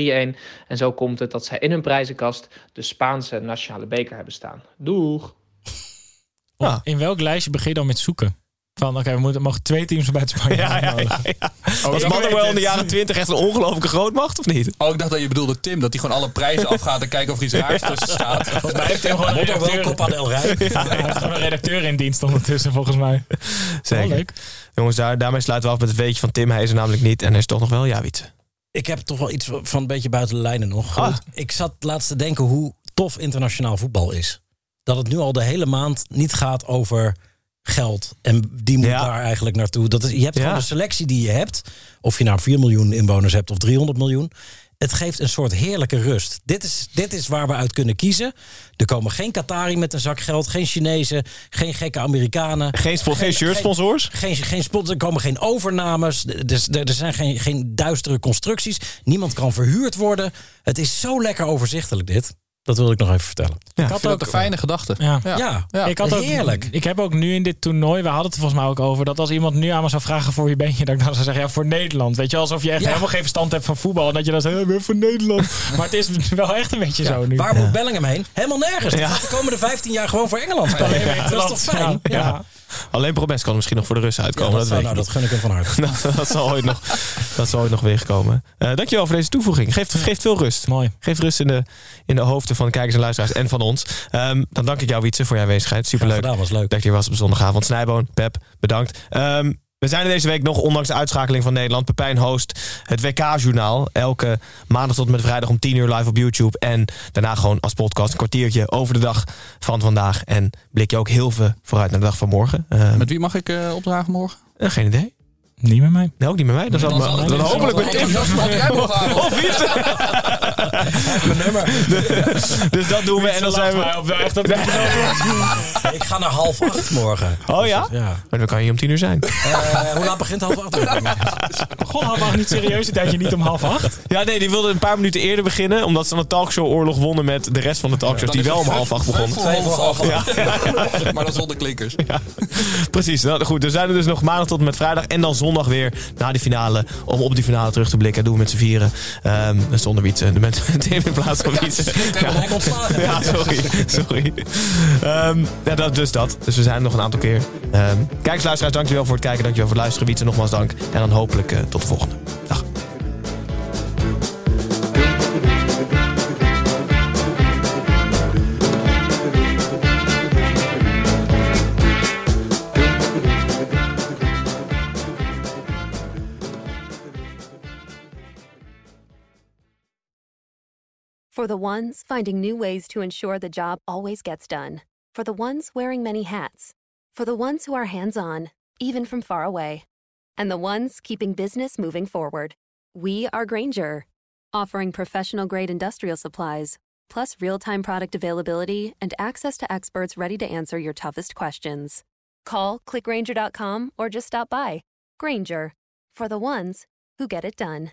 Speaker 12: En zo komt het dat zij in hun prijzenkast de Spaanse nationale beker hebben staan. Doeg!
Speaker 4: Ja.
Speaker 8: In welk lijstje begin je dan met zoeken? Van, oké, we moeten, mogen twee teams van buiten Spanje
Speaker 4: Ja, ja, ja.
Speaker 7: Oh,
Speaker 4: Was Motherwell in de jaren 20 echt een ongelofelijke grootmacht, of niet?
Speaker 7: Oh, ik dacht dat je bedoelde Tim. Dat hij gewoon alle prijzen (laughs) afgaat en kijkt of er iets raars tussen staat. (laughs)
Speaker 8: Volgens mij heeft hij gewoon een redacteur,
Speaker 6: Copa del Rey. (laughs)
Speaker 8: Hij een redacteur in dienst ondertussen, volgens mij.
Speaker 4: Zeker.
Speaker 8: Leuk.
Speaker 4: Jongens, daar, daarmee sluiten we af met het weetje van Tim. Hij is er namelijk niet en er is toch nog wel ja, Wietse.
Speaker 6: Ik heb toch wel iets van een beetje buiten de lijnen nog.
Speaker 4: Ah.
Speaker 6: Ik zat laatst te denken hoe tof internationaal voetbal is. Dat het nu al de hele maand niet gaat over geld. En die moet
Speaker 4: Ja.
Speaker 6: daar eigenlijk naartoe. Dat is, je hebt
Speaker 4: Ja.
Speaker 6: gewoon de selectie die je hebt. Of je nou 4 miljoen inwoners hebt of 300 miljoen. Het geeft een soort heerlijke rust. Dit is, dit is waar we uit kunnen kiezen. Er komen geen Qatari met een zak geld. Geen Chinezen. Geen gekke Amerikanen.
Speaker 4: Geen, spo- geen shirtsponsors?
Speaker 6: Geen, geen spot, er komen geen overnames. Dus er, er zijn geen, geen duistere constructies. Niemand kan verhuurd worden. Het is zo lekker overzichtelijk dit. Dat wilde ik nog even vertellen.
Speaker 7: ik had ook een fijne gedachte.
Speaker 8: Ja.
Speaker 6: Ja,
Speaker 8: ik had ook,
Speaker 6: heerlijk.
Speaker 8: Ik heb ook nu in dit toernooi, we hadden het er volgens mij ook over, dat als iemand nu aan me zou vragen voor wie ben je, dat ik dan zou zeggen, ja, voor Nederland. Weet je, alsof je echt
Speaker 6: Ja.
Speaker 8: helemaal geen verstand hebt van voetbal. En dat je dan zegt, ja, voor Nederland. (laughs) maar het is wel echt een beetje zo nu.
Speaker 6: Waar moet Bellingham heen? Helemaal nergens. De komende 15 jaar gewoon voor Engeland spelen. (laughs)
Speaker 8: Ja,
Speaker 6: dat is toch fijn?
Speaker 8: Ja, ja.
Speaker 4: Alleen Promes kan er misschien nog voor de Russen uitkomen.
Speaker 6: Ja,
Speaker 4: dat
Speaker 6: dat, nou,
Speaker 4: ik
Speaker 6: dat gun ik hem van harte. (laughs)
Speaker 4: dat, dat zal ooit nog, dat zal ooit nog weer komen. Eh dankjewel voor deze toevoeging. Geeft, geeft veel rust.
Speaker 8: Mooi.
Speaker 4: Geeft rust in de, in de hoofden van de kijkers en luisteraars en van ons. Ehm, dan dank ik jou, Wietse, voor je aanwezigheid. Superleuk.
Speaker 6: Gedaan, was leuk.
Speaker 4: Dat je was op zondagavond. Snijboon, Pep, bedankt. Ehm, we zijn er deze week nog, ondanks de uitschakeling van Nederland. Pepijn host het WK-journaal. Elke maandag tot en met vrijdag om 10 uur live op YouTube. En daarna gewoon als podcast een kwartiertje over de dag van vandaag. En blik je ook heel veel vooruit naar de dag van morgen. Ehm,
Speaker 7: Met wie mag ik eh, opdragen morgen?
Speaker 4: eh, geen idee.
Speaker 8: Niet met mij.
Speaker 4: Nee, ook niet met mij. Dan, zal
Speaker 7: Dan
Speaker 4: dan
Speaker 7: niet-
Speaker 4: hopelijk met
Speaker 7: dan-
Speaker 4: Tim.
Speaker 7: dan- dan- dan-.
Speaker 4: Of Wietse. Dus dat doen we. En dan zijn we...
Speaker 8: op echt dat (laughs)
Speaker 6: Ik ga naar half acht morgen.
Speaker 4: Oh ja?
Speaker 6: Ja.
Speaker 4: Maar dan kan je hier om tien uur zijn.
Speaker 6: Eh, hoe laat begint half acht? Niet.
Speaker 8: God, had maar niet serieus een tijdje niet om half acht.
Speaker 4: Ja, nee, die wilden een paar minuten eerder beginnen. Omdat ze dan een talkshow-oorlog wonnen met de rest van de talkshows. die wel om half acht begonnen.
Speaker 6: Twee voor half acht. (laughs)
Speaker 7: Maar dan zonder klinkers.
Speaker 4: precies. Nou, goed, er zijn er dus nog maandag tot en met vrijdag. En dan zondag weer na die finale. Om op die finale terug te blikken. Dat doen we met z'n vieren. Ehm zonder Wietse. Met Tim in plaats van
Speaker 6: hem (laughs) ontslagen.
Speaker 4: Ja, sorry. sorry. Ehm, ja, dat, dus dat. Dus we zijn nog een aantal keer. Ehm kijkers, luisteraars, dankjewel voor het kijken. Dankjewel voor het luisteren. Wietse, nogmaals dank. En dan hopelijk eh, tot de volgende. Dag.
Speaker 13: For the ones finding new ways to ensure the job always gets done. For the ones wearing many hats. For the ones who are hands on, even from far away. And the ones keeping business moving forward. We are Granger, offering professional grade industrial supplies, plus real time product availability and access to experts ready to answer your toughest questions. Call clickgranger.com or just stop by. Granger, for the ones who get it done.